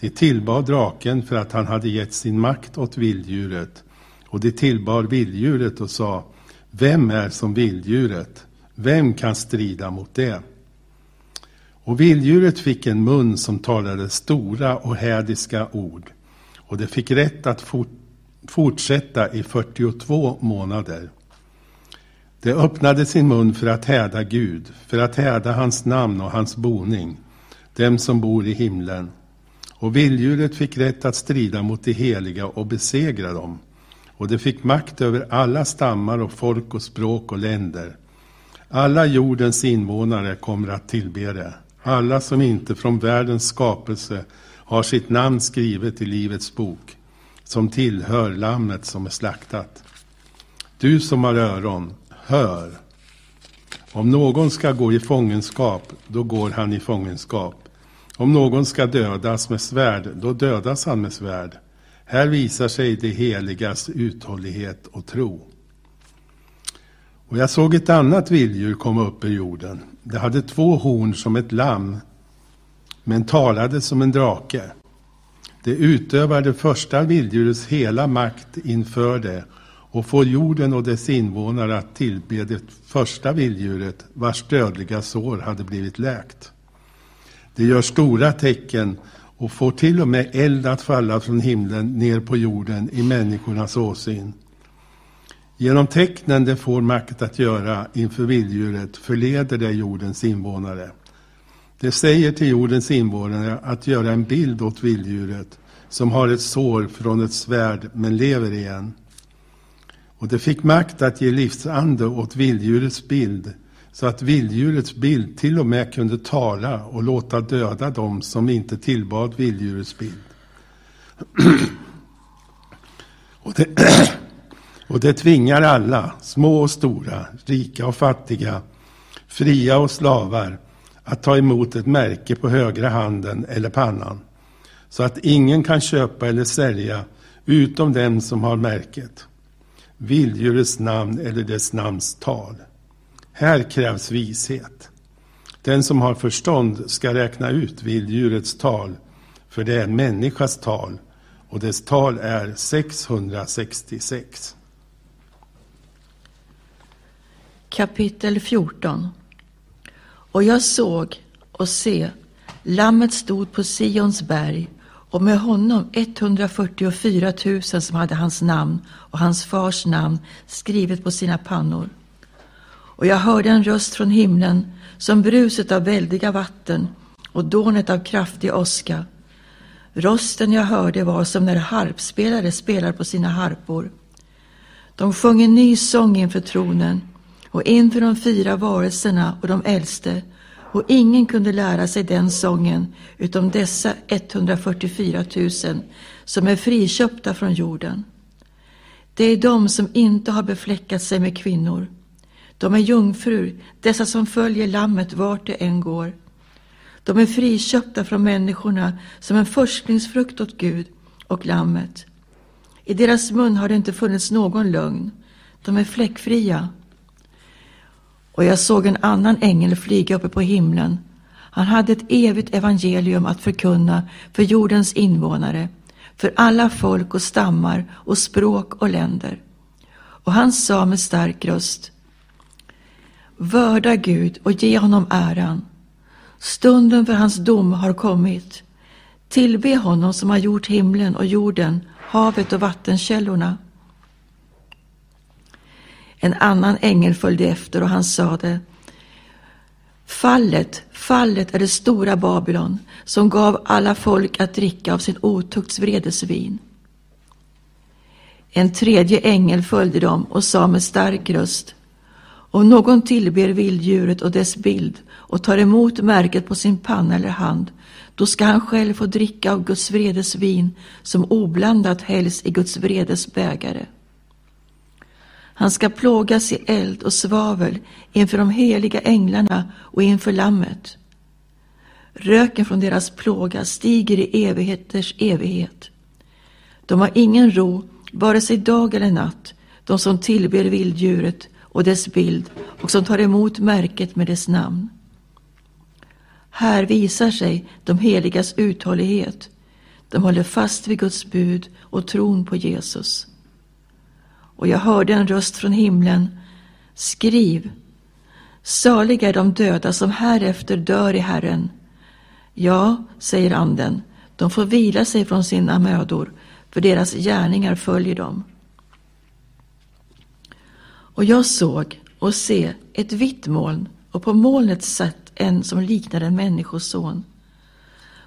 S4: De tillbad draken för att han hade gett sin makt åt vilddjuret och de tillbar vilddjuret och sa, vem är som vilddjuret? Vem kan strida mot det? Och vilddjuret fick en mun som talade stora och hädiska ord, och det fick rätt att fort fortsätta i 42 månader. Det öppnade sin mun för att häda Gud, för att häda hans namn och hans boning, dem som bor i himlen. Och vilddjuret fick rätt att strida mot de heliga och besegra dem och det fick makt över alla stammar och folk och språk och länder. Alla jordens invånare kommer att tillbe det. Alla som inte från världens skapelse har sitt namn skrivet i Livets bok, som tillhör Lammet som är slaktat. Du som har öron, hör. Om någon ska gå i fångenskap, då går han i fångenskap. Om någon ska dödas med svärd, då dödas han med svärd. Här visar sig det heligas uthållighet och tro. Och jag såg ett annat vilddjur komma upp ur jorden. Det hade två horn som ett lamm, men talade som en drake. Det utövade första vilddjurets hela makt inför det och får jorden och dess invånare att tillbe det första vilddjuret vars dödliga sår hade blivit läkt. Det gör stora tecken och får till och med eld att falla från himlen ner på jorden i människornas åsyn. Genom tecknen det får makt att göra inför vilddjuret förleder det jordens invånare. Det säger till jordens invånare att göra en bild åt vilddjuret som har ett sår från ett svärd men lever igen. Och det fick makt att ge livsande åt vilddjurets bild så att vilddjurets bild till och med kunde tala och låta döda dem som inte tillbad vilddjurets bild. och, det, och det tvingar alla, små och stora, rika och fattiga, fria och slavar, att ta emot ett märke på högra handen eller pannan, så att ingen kan köpa eller sälja utom den som har märket, vilddjurets namn eller dess namns tal. Här krävs vishet. Den som har förstånd ska räkna ut vilddjurets tal, för det är en människas tal, och dess tal är 666.
S3: Kapitel 14 och jag såg och se, Lammet stod på Sions berg och med honom 144 000 som hade hans namn och hans fars namn skrivet på sina pannor. Och jag hörde en röst från himlen som bruset av väldiga vatten och dånet av kraftig åska. Rösten jag hörde var som när harpspelare spelar på sina harpor. De sjöng en ny sång inför tronen och inför de fyra varelserna och de äldste och ingen kunde lära sig den sången utom dessa 144 000 som är friköpta från jorden. Det är de som inte har befläckat sig med kvinnor de är jungfrur, dessa som följer lammet vart det än går. De är friköpta från människorna som en förstlingsfrukt åt Gud och lammet. I deras mun har det inte funnits någon lögn. De är fläckfria. Och jag såg en annan ängel flyga uppe på himlen. Han hade ett evigt evangelium att förkunna för jordens invånare, för alla folk och stammar och språk och länder. Och han sa med stark röst Vörda Gud och ge honom äran. Stunden för hans dom har kommit. Tillbe honom som har gjort himlen och jorden, havet och vattenkällorna. En annan ängel följde efter och han sade Fallet, fallet är det stora Babylon som gav alla folk att dricka av sin otukts vredesvin. En tredje ängel följde dem och sa med stark röst om någon tillber vilddjuret och dess bild och tar emot märket på sin panna eller hand, då ska han själv få dricka av Guds vredes vin som oblandat hälls i Guds vredes bägare. Han ska plågas i eld och svavel inför de heliga änglarna och inför Lammet. Röken från deras plåga stiger i evigheters evighet. De har ingen ro, vare sig dag eller natt, de som tillber vilddjuret och dess bild och som tar emot märket med dess namn. Här visar sig de heligas uthållighet. De håller fast vid Guds bud och tron på Jesus. Och jag hörde en röst från himlen. Skriv. Saliga är de döda som härefter dör i Herren. Ja, säger anden, de får vila sig från sina mödor, för deras gärningar följer dem. Och jag såg och se ett vitt moln och på molnet satt en som liknade en människoson.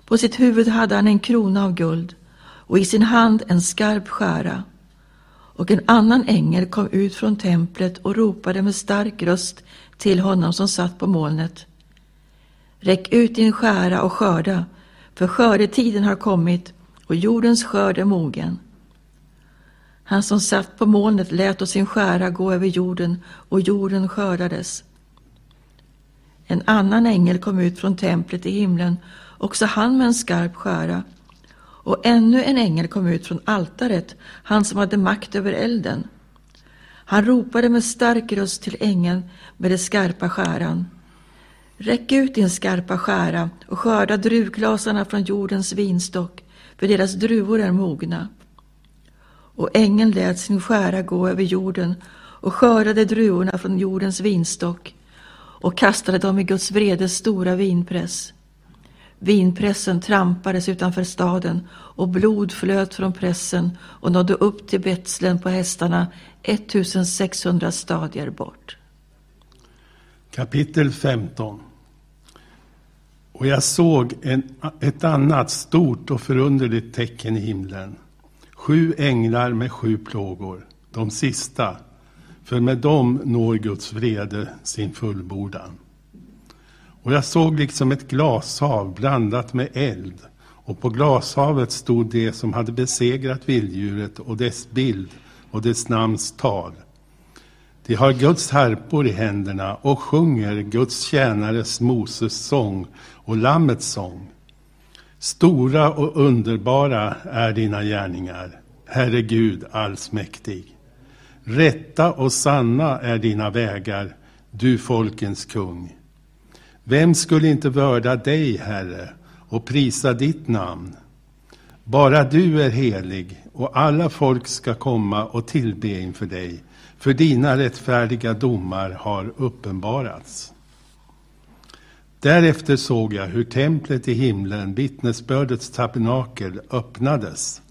S3: På sitt huvud hade han en krona av guld och i sin hand en skarp skära. Och en annan ängel kom ut från templet och ropade med stark röst till honom som satt på molnet. Räck ut din skära och skörda, för skördetiden har kommit och jordens skörd är mogen. Han som satt på molnet lät sin skära gå över jorden och jorden skördades. En annan ängel kom ut från templet i himlen, också han med en skarp skära. Och ännu en ängel kom ut från altaret, han som hade makt över elden. Han ropade med stark röst till ängeln med den skarpa skäran. Räck ut din skarpa skära och skörda druvglasarna från jordens vinstock, för deras druvor är mogna. Och ängeln lät sin skära gå över jorden och skördade druvorna från jordens vinstock och kastade dem i Guds vredes stora vinpress. Vinpressen trampades utanför staden och blod flöt från pressen och nådde upp till Betslen på hästarna 1600 stadier bort.
S4: Kapitel 15 Och jag såg en, ett annat stort och förunderligt tecken i himlen. Sju änglar med sju plågor, de sista, för med dem når Guds vrede sin fullbordan. Och jag såg liksom ett glashav blandat med eld, och på glashavet stod det som hade besegrat vilddjuret och dess bild och dess namns tal. De har Guds harpor i händerna och sjunger Guds tjänares Moses sång och Lammets sång. Stora och underbara är dina gärningar, Herre Gud allsmäktig. Rätta och sanna är dina vägar, du folkens kung. Vem skulle inte vörda dig, Herre, och prisa ditt namn? Bara du är helig, och alla folk ska komma och tillbe inför dig, för dina rättfärdiga domar har uppenbarats. Därefter såg jag hur templet i himlen, vittnesbördets tabernakel, öppnades.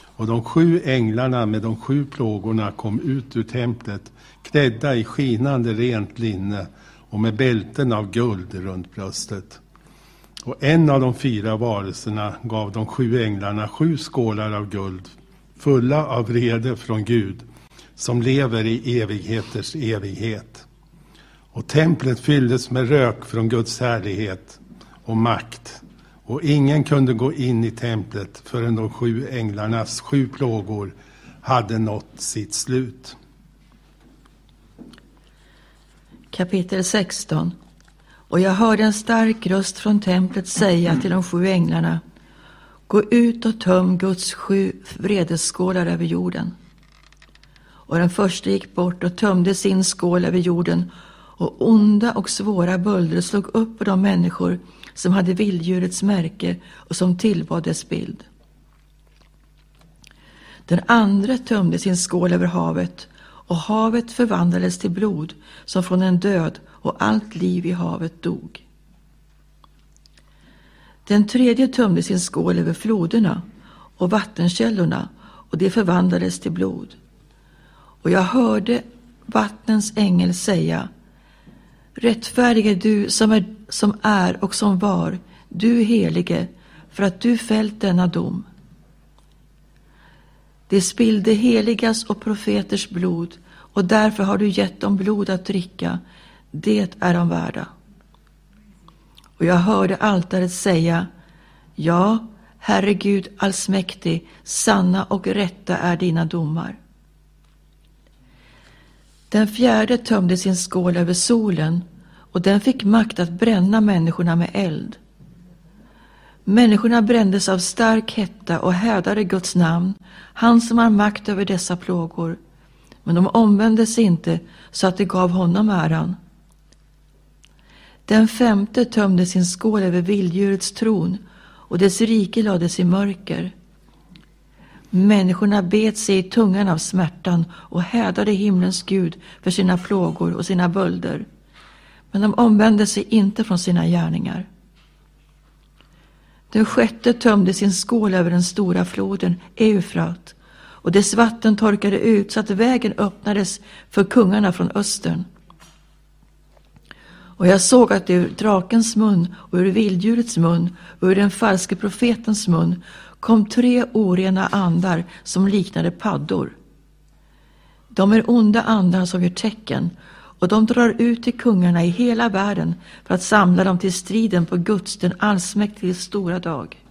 S4: Och de sju änglarna med de sju plågorna kom ut ur templet, klädda i skinande rent linne och med bälten av guld runt bröstet. Och en av de fyra varelserna gav de sju änglarna sju skålar av guld, fulla av vrede från Gud, som lever i evigheters evighet. Och templet fylldes med rök från Guds härlighet och makt. Och ingen kunde gå in i templet förrän de sju änglarnas sju plågor hade nått sitt slut.
S3: Kapitel 16 Och jag hörde en stark röst från templet säga till de sju änglarna Gå ut och töm Guds sju vredesskålar över jorden. Och den första gick bort och tömde sin skål över jorden och onda och svåra bölder slog upp på de människor som hade vilddjurets märke och som tillbad dess bild. Den andra tömde sin skål över havet och havet förvandlades till blod som från en död och allt liv i havet dog. Den tredje tömde sin skål över floderna och vattenkällorna och det förvandlades till blod. Och jag hörde vattnens ängel säga Rättfärdig är du som är, som är och som var, du helige, för att du fällt denna dom. De spillde heligas och profeters blod och därför har du gett dem blod att dricka. Det är de värda. Och jag hörde altaret säga Ja, Herre Gud allsmäktig, sanna och rätta är dina domar. Den fjärde tömde sin skål över solen och den fick makt att bränna människorna med eld. Människorna brändes av stark hetta och hädade Guds namn, han som har makt över dessa plågor. Men de omvände sig inte så att de gav honom äran. Den femte tömde sin skål över vilddjurets tron och dess rike lades i mörker. Människorna bet sig i tungan av smärtan och hädade himlens Gud för sina plågor och sina bölder. Men de omvände sig inte från sina gärningar. Den sjätte tömde sin skål över den stora floden Eufrat och dess vatten torkade ut så att vägen öppnades för kungarna från östern. Och jag såg att ur drakens mun och ur vilddjurets mun och ur den falske profetens mun kom tre orena andar som liknade paddor. De är onda andar som gör tecken och de drar ut till kungarna i hela världen för att samla dem till striden på Guds, den allsmäktiges stora dag.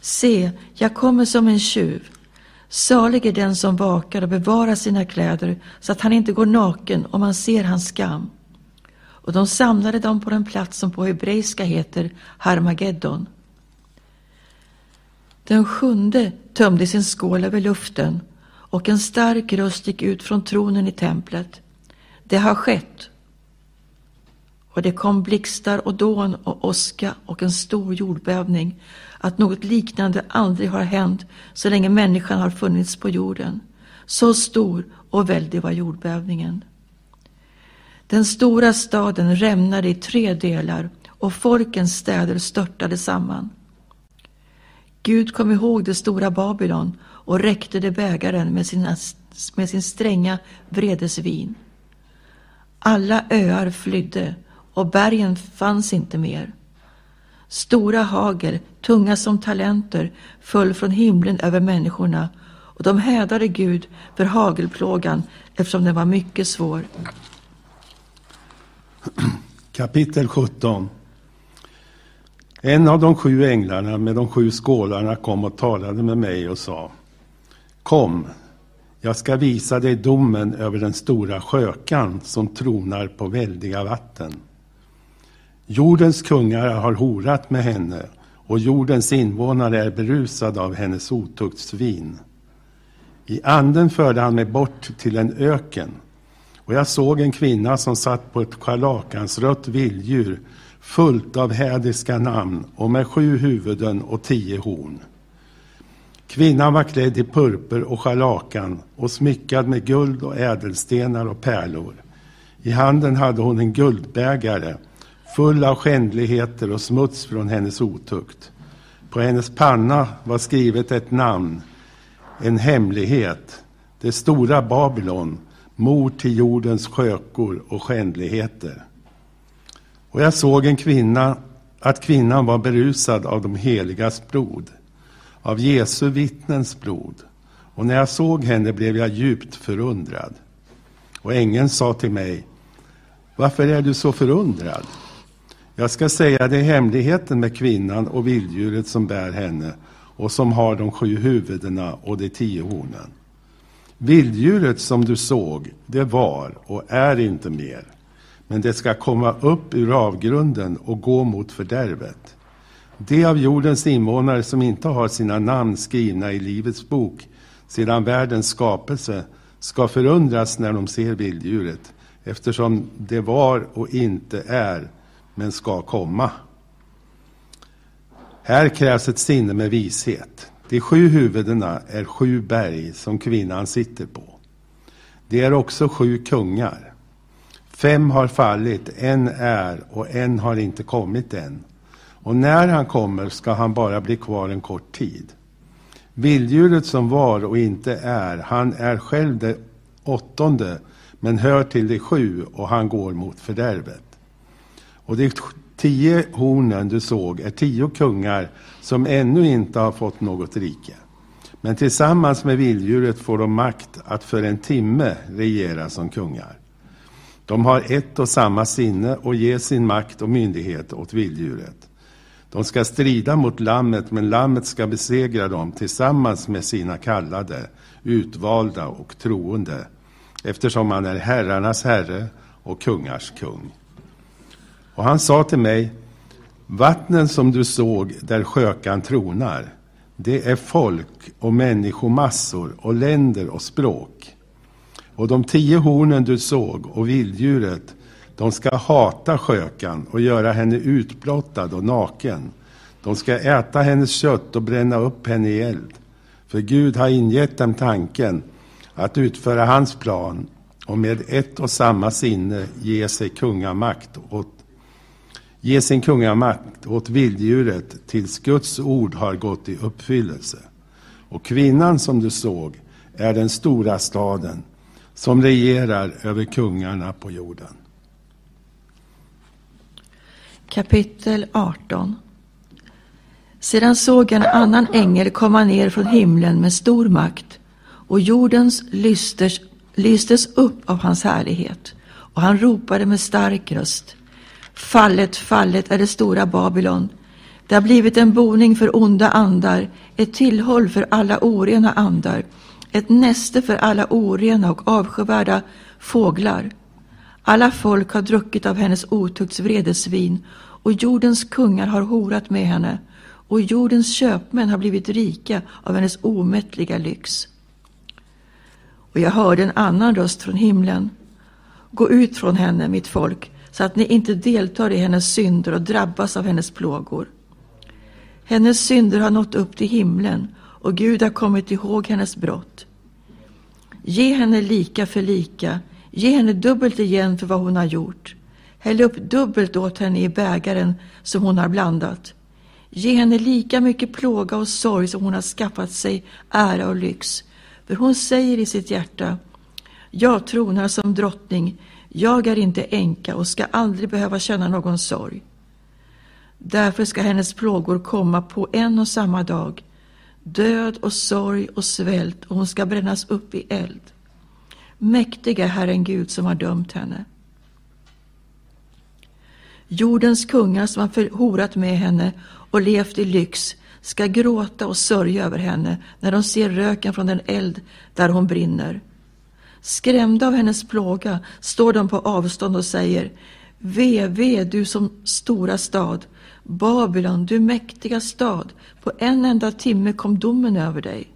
S3: Se, jag kommer som en tjuv. Salig är den som vakar och bevarar sina kläder så att han inte går naken om man ser hans skam. Och de samlade dem på den plats som på hebreiska heter Harmageddon. Den sjunde tömde sin skål över luften och en stark röst gick ut från tronen i templet. Det har skett. och det kom blixtar och dån och åska och en stor jordbävning, att något liknande aldrig har hänt så länge människan har funnits på jorden. Så stor och väldig var jordbävningen. Den stora staden rämnade i tre delar och folkens städer störtade samman. Gud kom ihåg det stora Babylon och räckte det bägaren med, sina, med sin stränga vredesvin. Alla öar flydde och bergen fanns inte mer. Stora hagel, tunga som talenter, föll från himlen över människorna och de hädade Gud för hagelplågan eftersom den var mycket svår.
S4: Kapitel 17 En av de sju änglarna med de sju skålarna kom och talade med mig och sa Kom, jag ska visa dig domen över den stora skökan som tronar på väldiga vatten. Jordens kungar har horat med henne och jordens invånare är berusade av hennes otuktsvin. I anden förde han mig bort till en öken och jag såg en kvinna som satt på ett scharlakansrött vilddjur fullt av hädiska namn och med sju huvuden och tio horn. Kvinnan var klädd i purpur och scharlakan och smyckad med guld och ädelstenar och pärlor. I handen hade hon en guldbägare full av skändligheter och smuts från hennes otukt. På hennes panna var skrivet ett namn, en hemlighet, det stora Babylon, mor till jordens skökor och skändligheter. Och jag såg en kvinna, att kvinnan var berusad av de heligas blod, av Jesu vittnens blod. Och när jag såg henne blev jag djupt förundrad. Och ängeln sa till mig, varför är du så förundrad? Jag ska säga dig hemligheten med kvinnan och vilddjuret som bär henne och som har de sju huvudena och de tio hornen. Vilddjuret som du såg, det var och är inte mer, men det ska komma upp ur avgrunden och gå mot fördärvet. De av jordens invånare som inte har sina namn skrivna i Livets bok sedan världens skapelse ska förundras när de ser vilddjuret, eftersom det var och inte är, men ska komma. Här krävs ett sinne med vishet. De sju huvudena är sju berg som kvinnan sitter på. Det är också sju kungar. Fem har fallit, en är och en har inte kommit än. Och när han kommer ska han bara bli kvar en kort tid. Vilddjuret som var och inte är, han är själv det åttonde, men hör till de sju och han går mot fördärvet. Och de tio hornen du såg är tio kungar som ännu inte har fått något rike. Men tillsammans med vilddjuret får de makt att för en timme regera som kungar. De har ett och samma sinne och ger sin makt och myndighet åt vilddjuret. De ska strida mot lammet, men lammet ska besegra dem tillsammans med sina kallade, utvalda och troende, eftersom han är herrarnas herre och kungars kung. Och han sa till mig, vattnen som du såg där skökan tronar, det är folk och människomassor och länder och språk. Och de tio hornen du såg och vilddjuret, de ska hata skökan och göra henne utblottad och naken. De ska äta hennes kött och bränna upp henne i eld. För Gud har ingett dem tanken att utföra hans plan och med ett och samma sinne ge sig kungamakt åt Ge sin kungamakt åt vilddjuret tills Guds ord har gått i uppfyllelse. Och kvinnan som du såg är den stora staden som regerar över kungarna på jorden.
S3: Kapitel 18 Sedan såg en annan ängel komma ner från himlen med stor makt och jordens lysters lystes upp av hans härlighet och han ropade med stark röst Fallet, fallet är det stora Babylon. Det har blivit en boning för onda andar, ett tillhåll för alla orena andar, ett näste för alla orena och avskyvärda fåglar. Alla folk har druckit av hennes otukts vredesvin och jordens kungar har horat med henne och jordens köpmän har blivit rika av hennes omättliga lyx. Och jag hörde en annan röst från himlen. Gå ut från henne, mitt folk, så att ni inte deltar i hennes synder och drabbas av hennes plågor. Hennes synder har nått upp till himlen och Gud har kommit ihåg hennes brott. Ge henne lika för lika, ge henne dubbelt igen för vad hon har gjort. Häll upp dubbelt åt henne i bägaren som hon har blandat. Ge henne lika mycket plåga och sorg som hon har skaffat sig ära och lyx. För hon säger i sitt hjärta, jag tronar som drottning, jag är inte änka och ska aldrig behöva känna någon sorg. Därför ska hennes plågor komma på en och samma dag, död och sorg och svält och hon ska brännas upp i eld. Mäktiga Herren Gud som har dömt henne. Jordens kungar som har förhorat med henne och levt i lyx ska gråta och sörja över henne när de ser röken från den eld där hon brinner. Skrämda av hennes plåga står de på avstånd och säger Ve, ve, du som stora stad, Babylon, du mäktiga stad, på en enda timme kom domen över dig.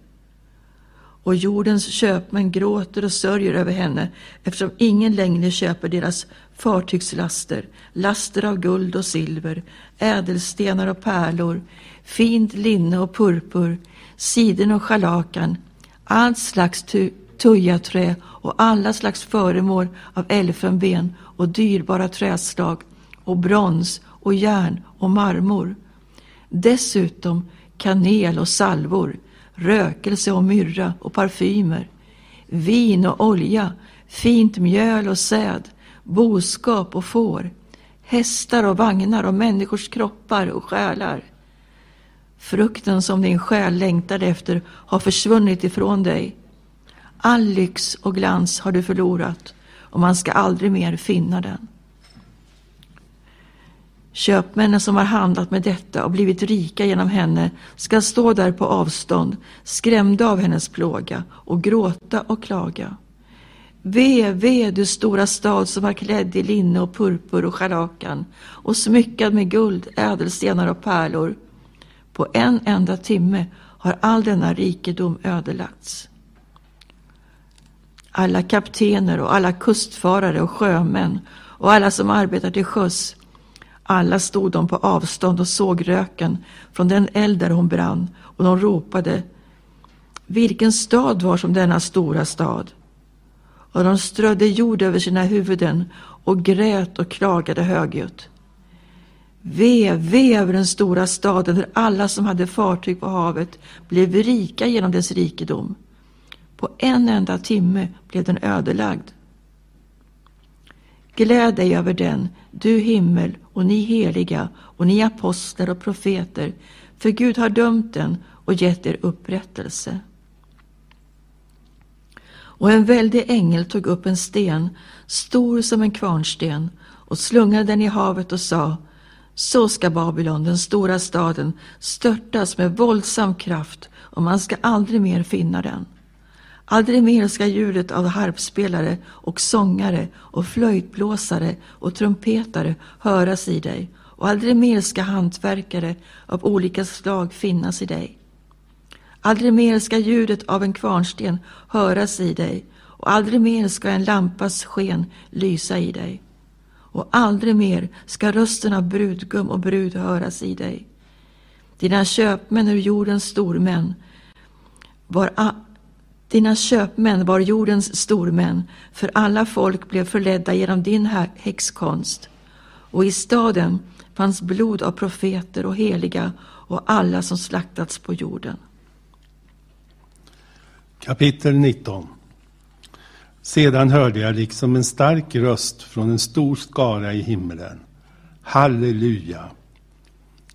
S3: Och jordens köpmän gråter och sörjer över henne eftersom ingen längre köper deras fartygslaster, laster av guld och silver, ädelstenar och pärlor, fint linne och purpur, siden och scharlakan, allt slags tujaträ och alla slags föremål av elfenben och dyrbara träslag och brons och järn och marmor. Dessutom kanel och salvor, rökelse och myrra och parfymer, vin och olja, fint mjöl och säd, boskap och får, hästar och vagnar och människors kroppar och själar. Frukten som din själ längtade efter har försvunnit ifrån dig. All lyx och glans har du förlorat och man ska aldrig mer finna den. Köpmännen som har handlat med detta och blivit rika genom henne ska stå där på avstånd, skrämda av hennes plåga och gråta och klaga. Ve, ve, du stora stad som var klädd i linne och purpur och scharlakan och smyckad med guld, ädelstenar och pärlor. På en enda timme har all denna rikedom ödelagts. Alla kaptener och alla kustfarare och sjömän och alla som arbetar till sjöss alla stod de på avstånd och såg röken från den eld där hon brann och de ropade Vilken stad var som denna stora stad? Och de strödde jord över sina huvuden och grät och klagade högljutt. Ve, ve över den stora staden där alla som hade fartyg på havet blev rika genom dess rikedom. På en enda timme blev den ödelagd. Gläd dig över den, du himmel och ni heliga och ni apostlar och profeter, för Gud har dömt den och gett er upprättelse. Och en väldig ängel tog upp en sten, stor som en kvarnsten, och slungade den i havet och sa Så ska Babylon, den stora staden, störtas med våldsam kraft och man ska aldrig mer finna den. Aldrig mer ska ljudet av harpspelare och sångare och flöjtblåsare och trumpetare höras i dig och aldrig mer ska hantverkare av olika slag finnas i dig. Aldrig mer ska ljudet av en kvarnsten höras i dig och aldrig mer ska en lampas sken lysa i dig. Och aldrig mer ska rösten av brudgum och brud höras i dig. Dina köpmän ur jordens stormän var dina köpmän var jordens stormän, för alla folk blev förledda genom din häxkonst. Och i staden fanns blod av profeter och heliga och alla som slaktats på jorden.
S4: Kapitel 19 Sedan hörde jag liksom en stark röst från en stor skara i himlen. Halleluja!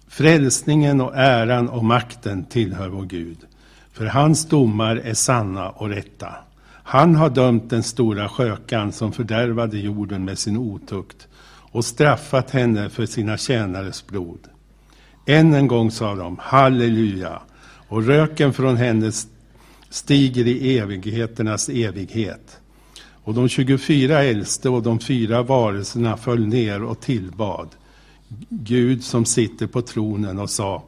S4: Frälsningen och äran och makten tillhör vår Gud. För hans domar är sanna och rätta. Han har dömt den stora skökan som fördärvade jorden med sin otukt och straffat henne för sina tjänares blod. Än en gång sa de halleluja och röken från henne stiger i evigheternas evighet. Och de 24 äldste och de fyra varelserna föll ner och tillbad Gud som sitter på tronen och sa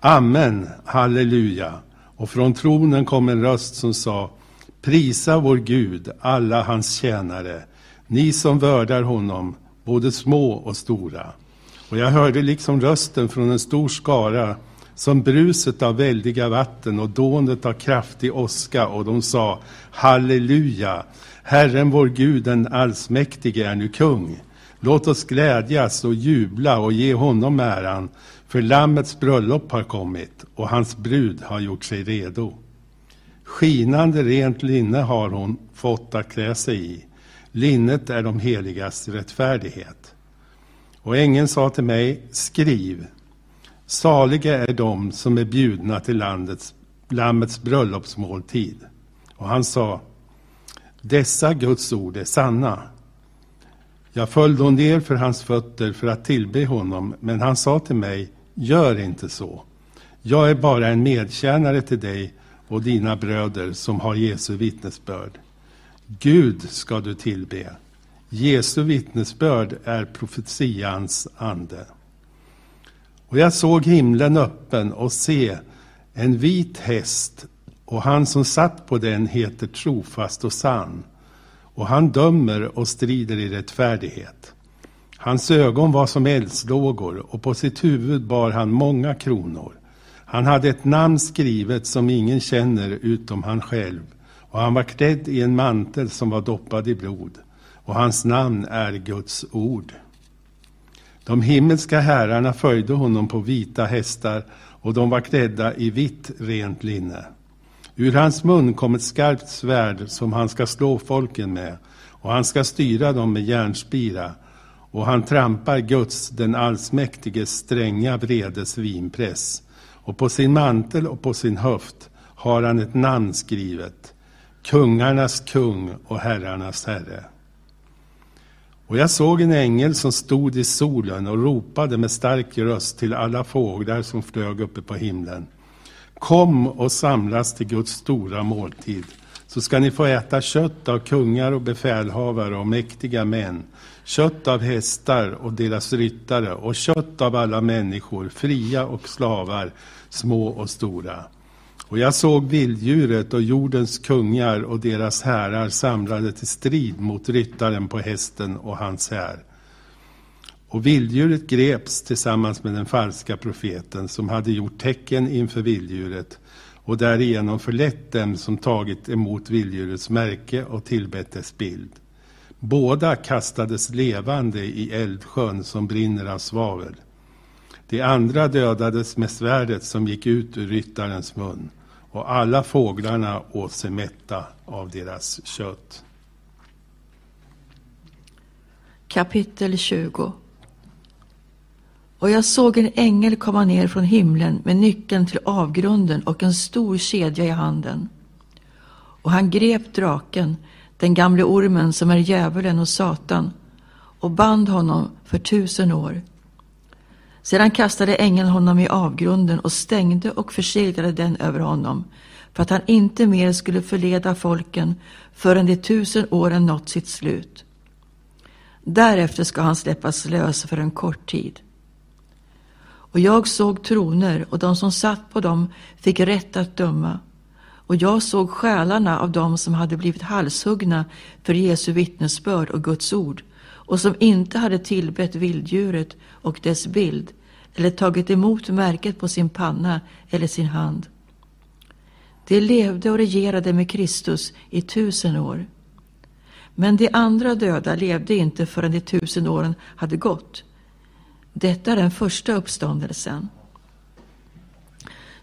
S4: Amen, halleluja. Och från tronen kom en röst som sa Prisa vår Gud, alla hans tjänare, ni som värdar honom, både små och stora. Och jag hörde liksom rösten från en stor skara, som bruset av väldiga vatten och dånet av kraftig åska, och de sa Halleluja! Herren vår Gud, den allsmäktige, är nu kung. Låt oss glädjas och jubla och ge honom äran, för Lammets bröllop har kommit och hans brud har gjort sig redo. Skinande rent linne har hon fått att klä sig i. Linnet är de heligas rättfärdighet. Och ängeln sa till mig, skriv. Saliga är de som är bjudna till landets, Lammets bröllopsmåltid. Och han sa, dessa Guds ord är sanna. Jag föll då ner för hans fötter för att tillbe honom, men han sa till mig, gör inte så. Jag är bara en medtjänare till dig och dina bröder som har Jesu vittnesbörd. Gud ska du tillbe. Jesu vittnesbörd är profetians ande. Och jag såg himlen öppen och se en vit häst och han som satt på den heter trofast och sann och han dömer och strider i rättfärdighet. Hans ögon var som eldslågor och på sitt huvud bar han många kronor. Han hade ett namn skrivet som ingen känner utom han själv och han var klädd i en mantel som var doppad i blod och hans namn är Guds ord. De himmelska herrarna följde honom på vita hästar och de var klädda i vitt rent linne. Ur hans mun kom ett skarpt svärd som han ska slå folken med och han ska styra dem med järnspira och han trampar Guds, den allsmäktiges stränga vredes vinpress och på sin mantel och på sin höft har han ett namn skrivet kungarnas kung och herrarnas herre. Och jag såg en ängel som stod i solen och ropade med stark röst till alla fåglar som flög uppe på himlen. Kom och samlas till Guds stora måltid, så ska ni få äta kött av kungar och befälhavare och mäktiga män, kött av hästar och deras ryttare och kött av alla människor, fria och slavar, små och stora. Och jag såg vilddjuret och jordens kungar och deras härar samlade till strid mot ryttaren på hästen och hans här. Och vilddjuret greps tillsammans med den falska profeten som hade gjort tecken inför vilddjuret och därigenom förlett dem som tagit emot vilddjurets märke och tillbett dess bild. Båda kastades levande i eldsjön som brinner av svavel. De andra dödades med svärdet som gick ut ur ryttarens mun och alla fåglarna åt sig mätta av deras kött.
S3: Kapitel 20 Och jag såg en ängel komma ner från himlen med nyckeln till avgrunden och en stor kedja i handen. Och han grep draken, den gamle ormen som är djävulen och Satan, och band honom för tusen år. Sedan kastade ängeln honom i avgrunden och stängde och förseglade den över honom, för att han inte mer skulle förleda folken förrän de tusen åren nått sitt slut. Därefter ska han släppas lös för en kort tid. Och jag såg troner och de som satt på dem fick rätt att döma. Och jag såg själarna av dem som hade blivit halshuggna för Jesu vittnesbörd och Guds ord och som inte hade tillbett vilddjuret och dess bild eller tagit emot märket på sin panna eller sin hand. De levde och regerade med Kristus i tusen år. Men de andra döda levde inte förrän de tusen åren hade gått. Detta är den första uppståndelsen.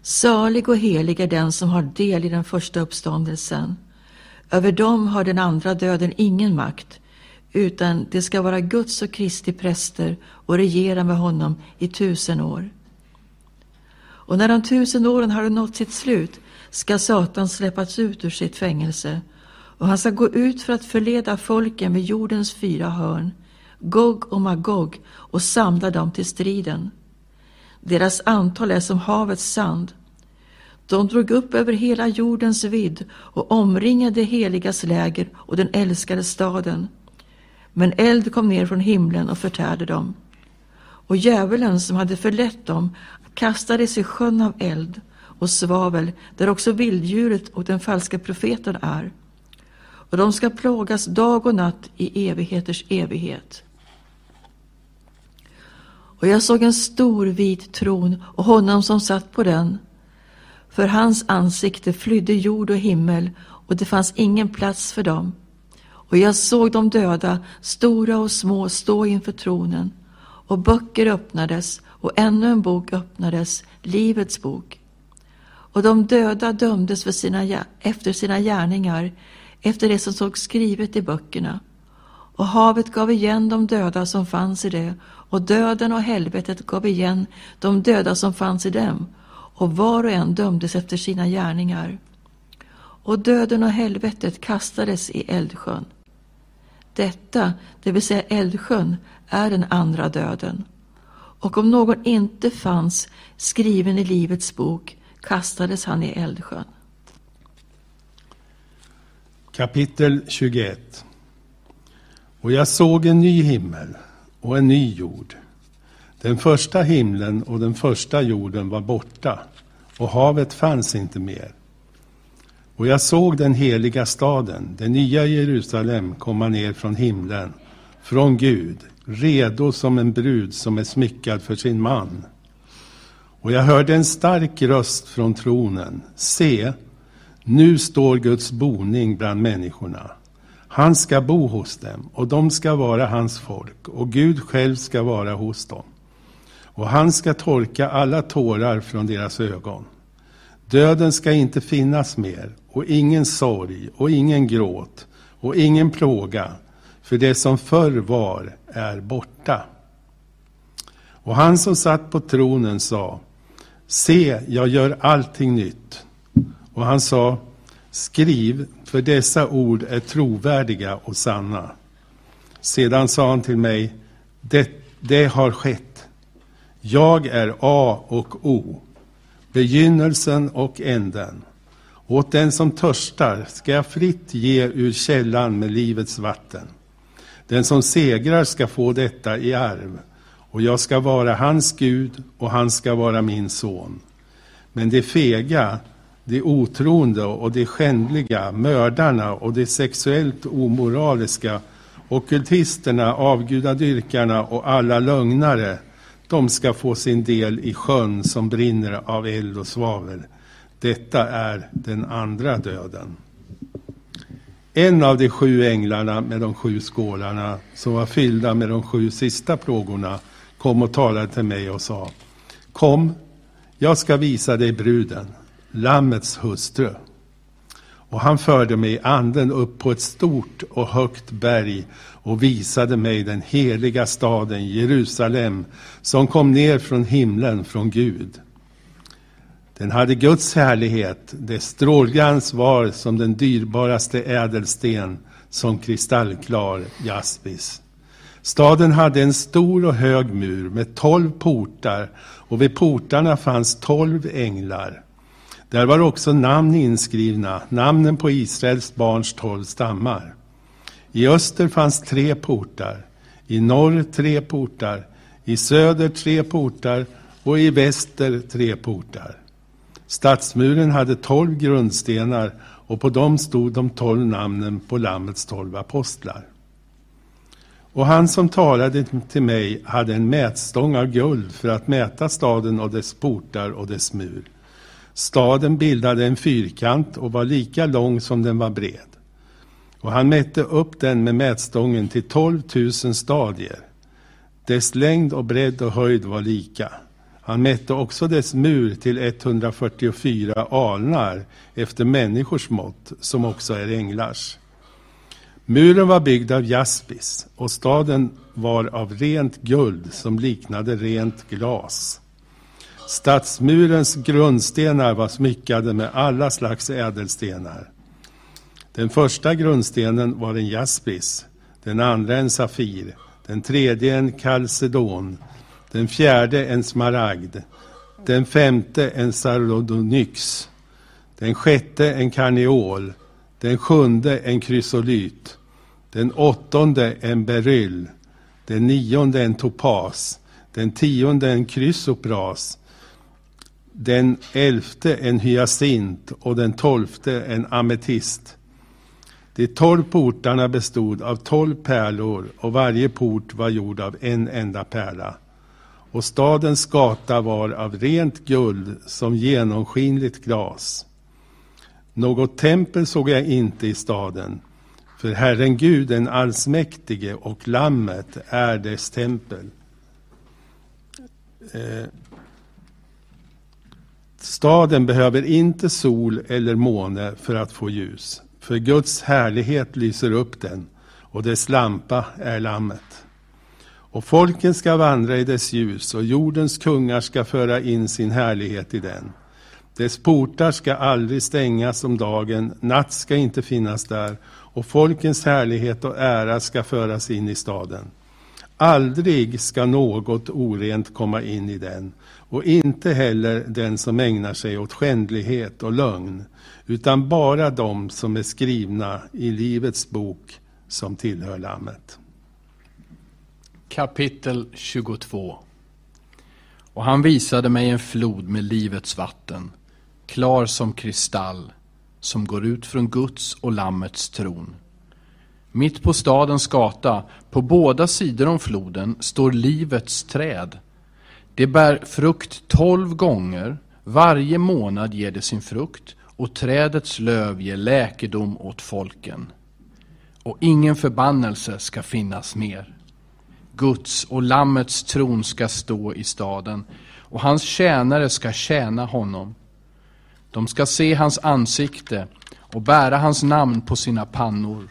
S3: Salig och helig är den som har del i den första uppståndelsen. Över dem har den andra döden ingen makt, utan det ska vara Guds och Kristi präster och regera med honom i tusen år. Och när de tusen åren har nått sitt slut ska Satan släppas ut ur sitt fängelse och han ska gå ut för att förleda folken vid jordens fyra hörn, Gog och Magog, och samla dem till striden. Deras antal är som havets sand. De drog upp över hela jordens vidd och omringade heligas läger och den älskade staden. Men eld kom ner från himlen och förtärde dem. Och djävulen som hade förlett dem kastades i sjön av eld och svavel, där också vilddjuret och den falska profeten är. Och de ska plågas dag och natt i evigheters evighet. Och jag såg en stor vit tron och honom som satt på den. För hans ansikte flydde jord och himmel och det fanns ingen plats för dem. Och jag såg de döda, stora och små, stå inför tronen. Och böcker öppnades och ännu en bok öppnades, Livets bok. Och de döda dömdes för sina, efter sina gärningar, efter det som såg skrivet i böckerna. Och havet gav igen de döda som fanns i det, och döden och helvetet gav igen de döda som fanns i dem, och var och en dömdes efter sina gärningar. Och döden och helvetet kastades i eldsjön. Detta, det vill säga eldsjön, är den andra döden. Och om någon inte fanns skriven i Livets bok kastades han i eldsjön.
S4: Kapitel 21 Och jag såg en ny himmel och en ny jord. Den första himlen och den första jorden var borta och havet fanns inte mer. Och jag såg den heliga staden, det nya Jerusalem, komma ner från himlen, från Gud, redo som en brud som är smyckad för sin man. Och jag hörde en stark röst från tronen. Se, nu står Guds boning bland människorna. Han ska bo hos dem och de ska vara hans folk och Gud själv ska vara hos dem. Och han ska torka alla tårar från deras ögon. Döden ska inte finnas mer och ingen sorg och ingen gråt och ingen plåga, för det som förr var är borta. Och han som satt på tronen sa, se, jag gör allting nytt. Och han sa, skriv, för dessa ord är trovärdiga och sanna. Sedan sa han till mig, det, det har skett. Jag är A och O, begynnelsen och änden. Åt den som törstar ska jag fritt ge ur källan med livets vatten. Den som segrar ska få detta i arv, och jag ska vara hans Gud och han ska vara min son. Men det fega, de otroende och de skändliga, mördarna och de sexuellt omoraliska, okultisterna, avgudadyrkarna och alla lögnare, de ska få sin del i sjön som brinner av eld och svavel. Detta är den andra döden. En av de sju änglarna med de sju skålarna, som var fyllda med de sju sista plågorna, kom och talade till mig och sa Kom, jag ska visa dig bruden, Lammets hustru. Och han förde mig i anden upp på ett stort och högt berg och visade mig den heliga staden Jerusalem som kom ner från himlen från Gud. Den hade Guds härlighet, dess strålglans var som den dyrbaraste ädelsten, som kristallklar jaspis. Staden hade en stor och hög mur med tolv portar och vid portarna fanns tolv änglar. Där var också namn inskrivna, namnen på Israels barns tolv stammar. I öster fanns tre portar, i norr tre portar, i söder tre portar och i väster tre portar. Stadsmuren hade tolv grundstenar och på dem stod de tolv namnen på Lammets tolv apostlar. Och han som talade till mig hade en mätstång av guld för att mäta staden och dess portar och dess mur. Staden bildade en fyrkant och var lika lång som den var bred. Och han mätte upp den med mätstången till 12 000 stadier. Dess längd och bredd och höjd var lika. Han mätte också dess mur till 144 alnar efter människors mått, som också är änglars. Muren var byggd av jaspis och staden var av rent guld som liknade rent glas. Stadsmurens grundstenar var smyckade med alla slags ädelstenar. Den första grundstenen var en jaspis, den andra en safir, den tredje en kalcedon, den fjärde en smaragd, den femte en sardonyx, den sjätte en karneol, den sjunde en krysolyt, den åttonde en beryll, den nionde en topas, den tionde en krysopras, den elfte en hyacint och den tolfte en ametist. De tolv portarna bestod av tolv pärlor och varje port var gjord av en enda pärla. och stadens gata var av rent guld som genomskinligt glas. Något tempel såg jag inte i staden, för Herren Gud den allsmäktige och Lammet är dess tempel. Eh, Staden behöver inte sol eller måne för att få ljus, för Guds härlighet lyser upp den och dess lampa är Lammet. Och folken ska vandra i dess ljus och jordens kungar ska föra in sin härlighet i den. Dess portar ska aldrig stängas om dagen, natt ska inte finnas där och folkens härlighet och ära ska föras in i staden. Aldrig ska något orent komma in i den och inte heller den som ägnar sig åt skändlighet och lögn, utan bara de som är skrivna i Livets bok som tillhör Lammet.
S5: Kapitel 22 Och han visade mig en flod med livets vatten, klar som kristall, som går ut från Guds och Lammets tron. Mitt på stadens gata, på båda sidor om floden, står livets träd. Det bär frukt tolv gånger, varje månad ger det sin frukt, och trädets löv ger läkedom åt folken. Och ingen förbannelse ska finnas mer. Guds och Lammets tron ska stå i staden, och hans tjänare ska tjäna honom. De ska se hans ansikte och bära hans namn på sina pannor.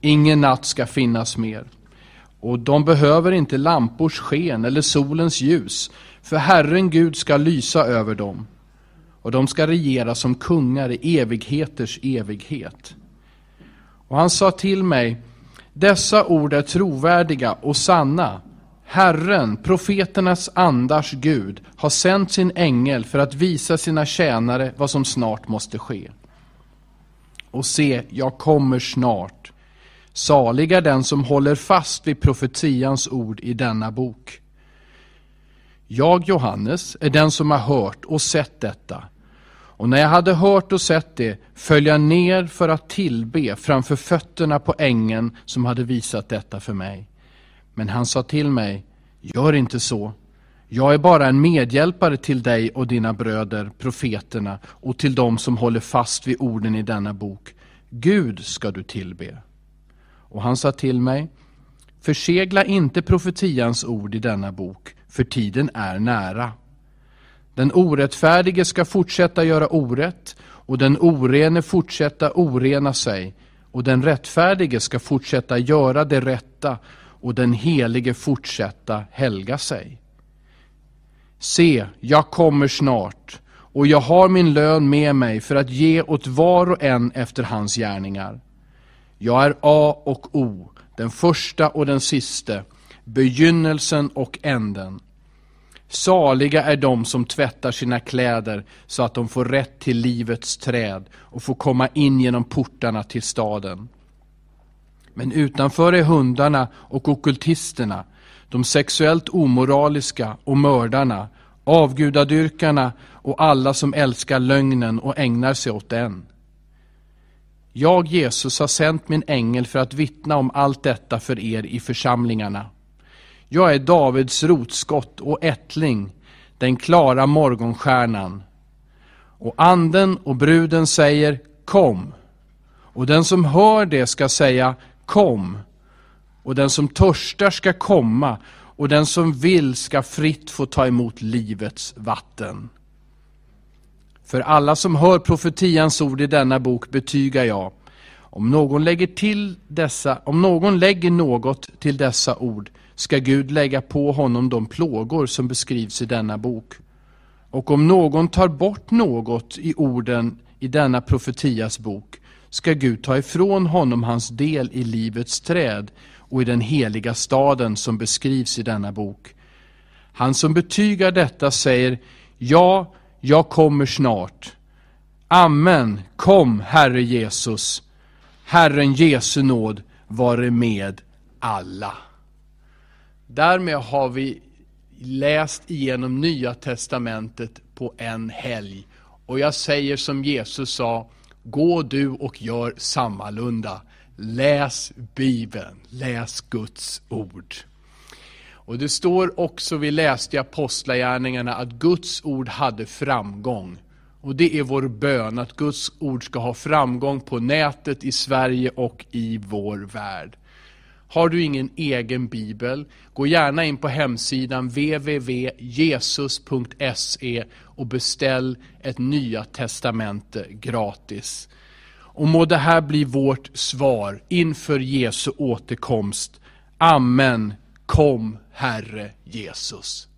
S5: Ingen natt ska finnas mer. Och de behöver inte lampors sken eller solens ljus, för Herren Gud ska lysa över dem. Och de ska regera som kungar i evigheters evighet. Och han sa till mig, dessa ord är trovärdiga och sanna. Herren, profeternas andars Gud, har sänt sin ängel för att visa sina tjänare vad som snart måste ske. Och se, jag kommer snart. Salig är den som håller fast vid profetians ord i denna bok. Jag, Johannes, är den som har hört och sett detta. Och när jag hade hört och sett det föll jag ner för att tillbe framför fötterna på ängeln som hade visat detta för mig. Men han sa till mig, gör inte så. Jag är bara en medhjälpare till dig och dina bröder, profeterna, och till dem som håller fast vid orden i denna bok. Gud ska du tillbe. Och han sa till mig, försegla inte profetians ord i denna bok, för tiden är nära. Den orättfärdige ska fortsätta göra orätt och den orene fortsätta orena sig och den rättfärdige ska fortsätta göra det rätta och den helige fortsätta helga sig. Se, jag kommer snart och jag har min lön med mig för att ge åt var och en efter hans gärningar. Jag är A och O, den första och den siste, begynnelsen och änden. Saliga är de som tvättar sina kläder så att de får rätt till livets träd och får komma in genom portarna till staden. Men utanför är hundarna och okultisterna, de sexuellt omoraliska och mördarna, avgudadyrkarna och alla som älskar lögnen och ägnar sig åt den. Jag, Jesus, har sänt min ängel för att vittna om allt detta för er i församlingarna. Jag är Davids rotskott och ättling, den klara morgonstjärnan. Och anden och bruden säger kom. Och den som hör det ska säga kom. Och den som törstar ska komma och den som vill ska fritt få ta emot livets vatten. För alla som hör profetians ord i denna bok betygar jag, om någon lägger till dessa, om någon lägger något till dessa ord ska Gud lägga på honom de plågor som beskrivs i denna bok. Och om någon tar bort något i orden i denna profetias bok ska Gud ta ifrån honom hans del i livets träd och i den heliga staden som beskrivs i denna bok. Han som betygar detta säger Ja, jag kommer snart. Amen, kom Herre Jesus. Herren Jesu nåd vare med alla. Därmed har vi läst igenom Nya Testamentet på en helg. Och jag säger som Jesus sa, gå du och gör sammalunda. Läs Bibeln, läs Guds ord. Och det står också, vi läste i Apostlagärningarna, att Guds ord hade framgång. Och det är vår bön, att Guds ord ska ha framgång på nätet i Sverige och i vår värld. Har du ingen egen bibel, gå gärna in på hemsidan www.jesus.se och beställ ett nya testamente gratis. Och må det här bli vårt svar inför Jesu återkomst. Amen. Kom Herre Jesus.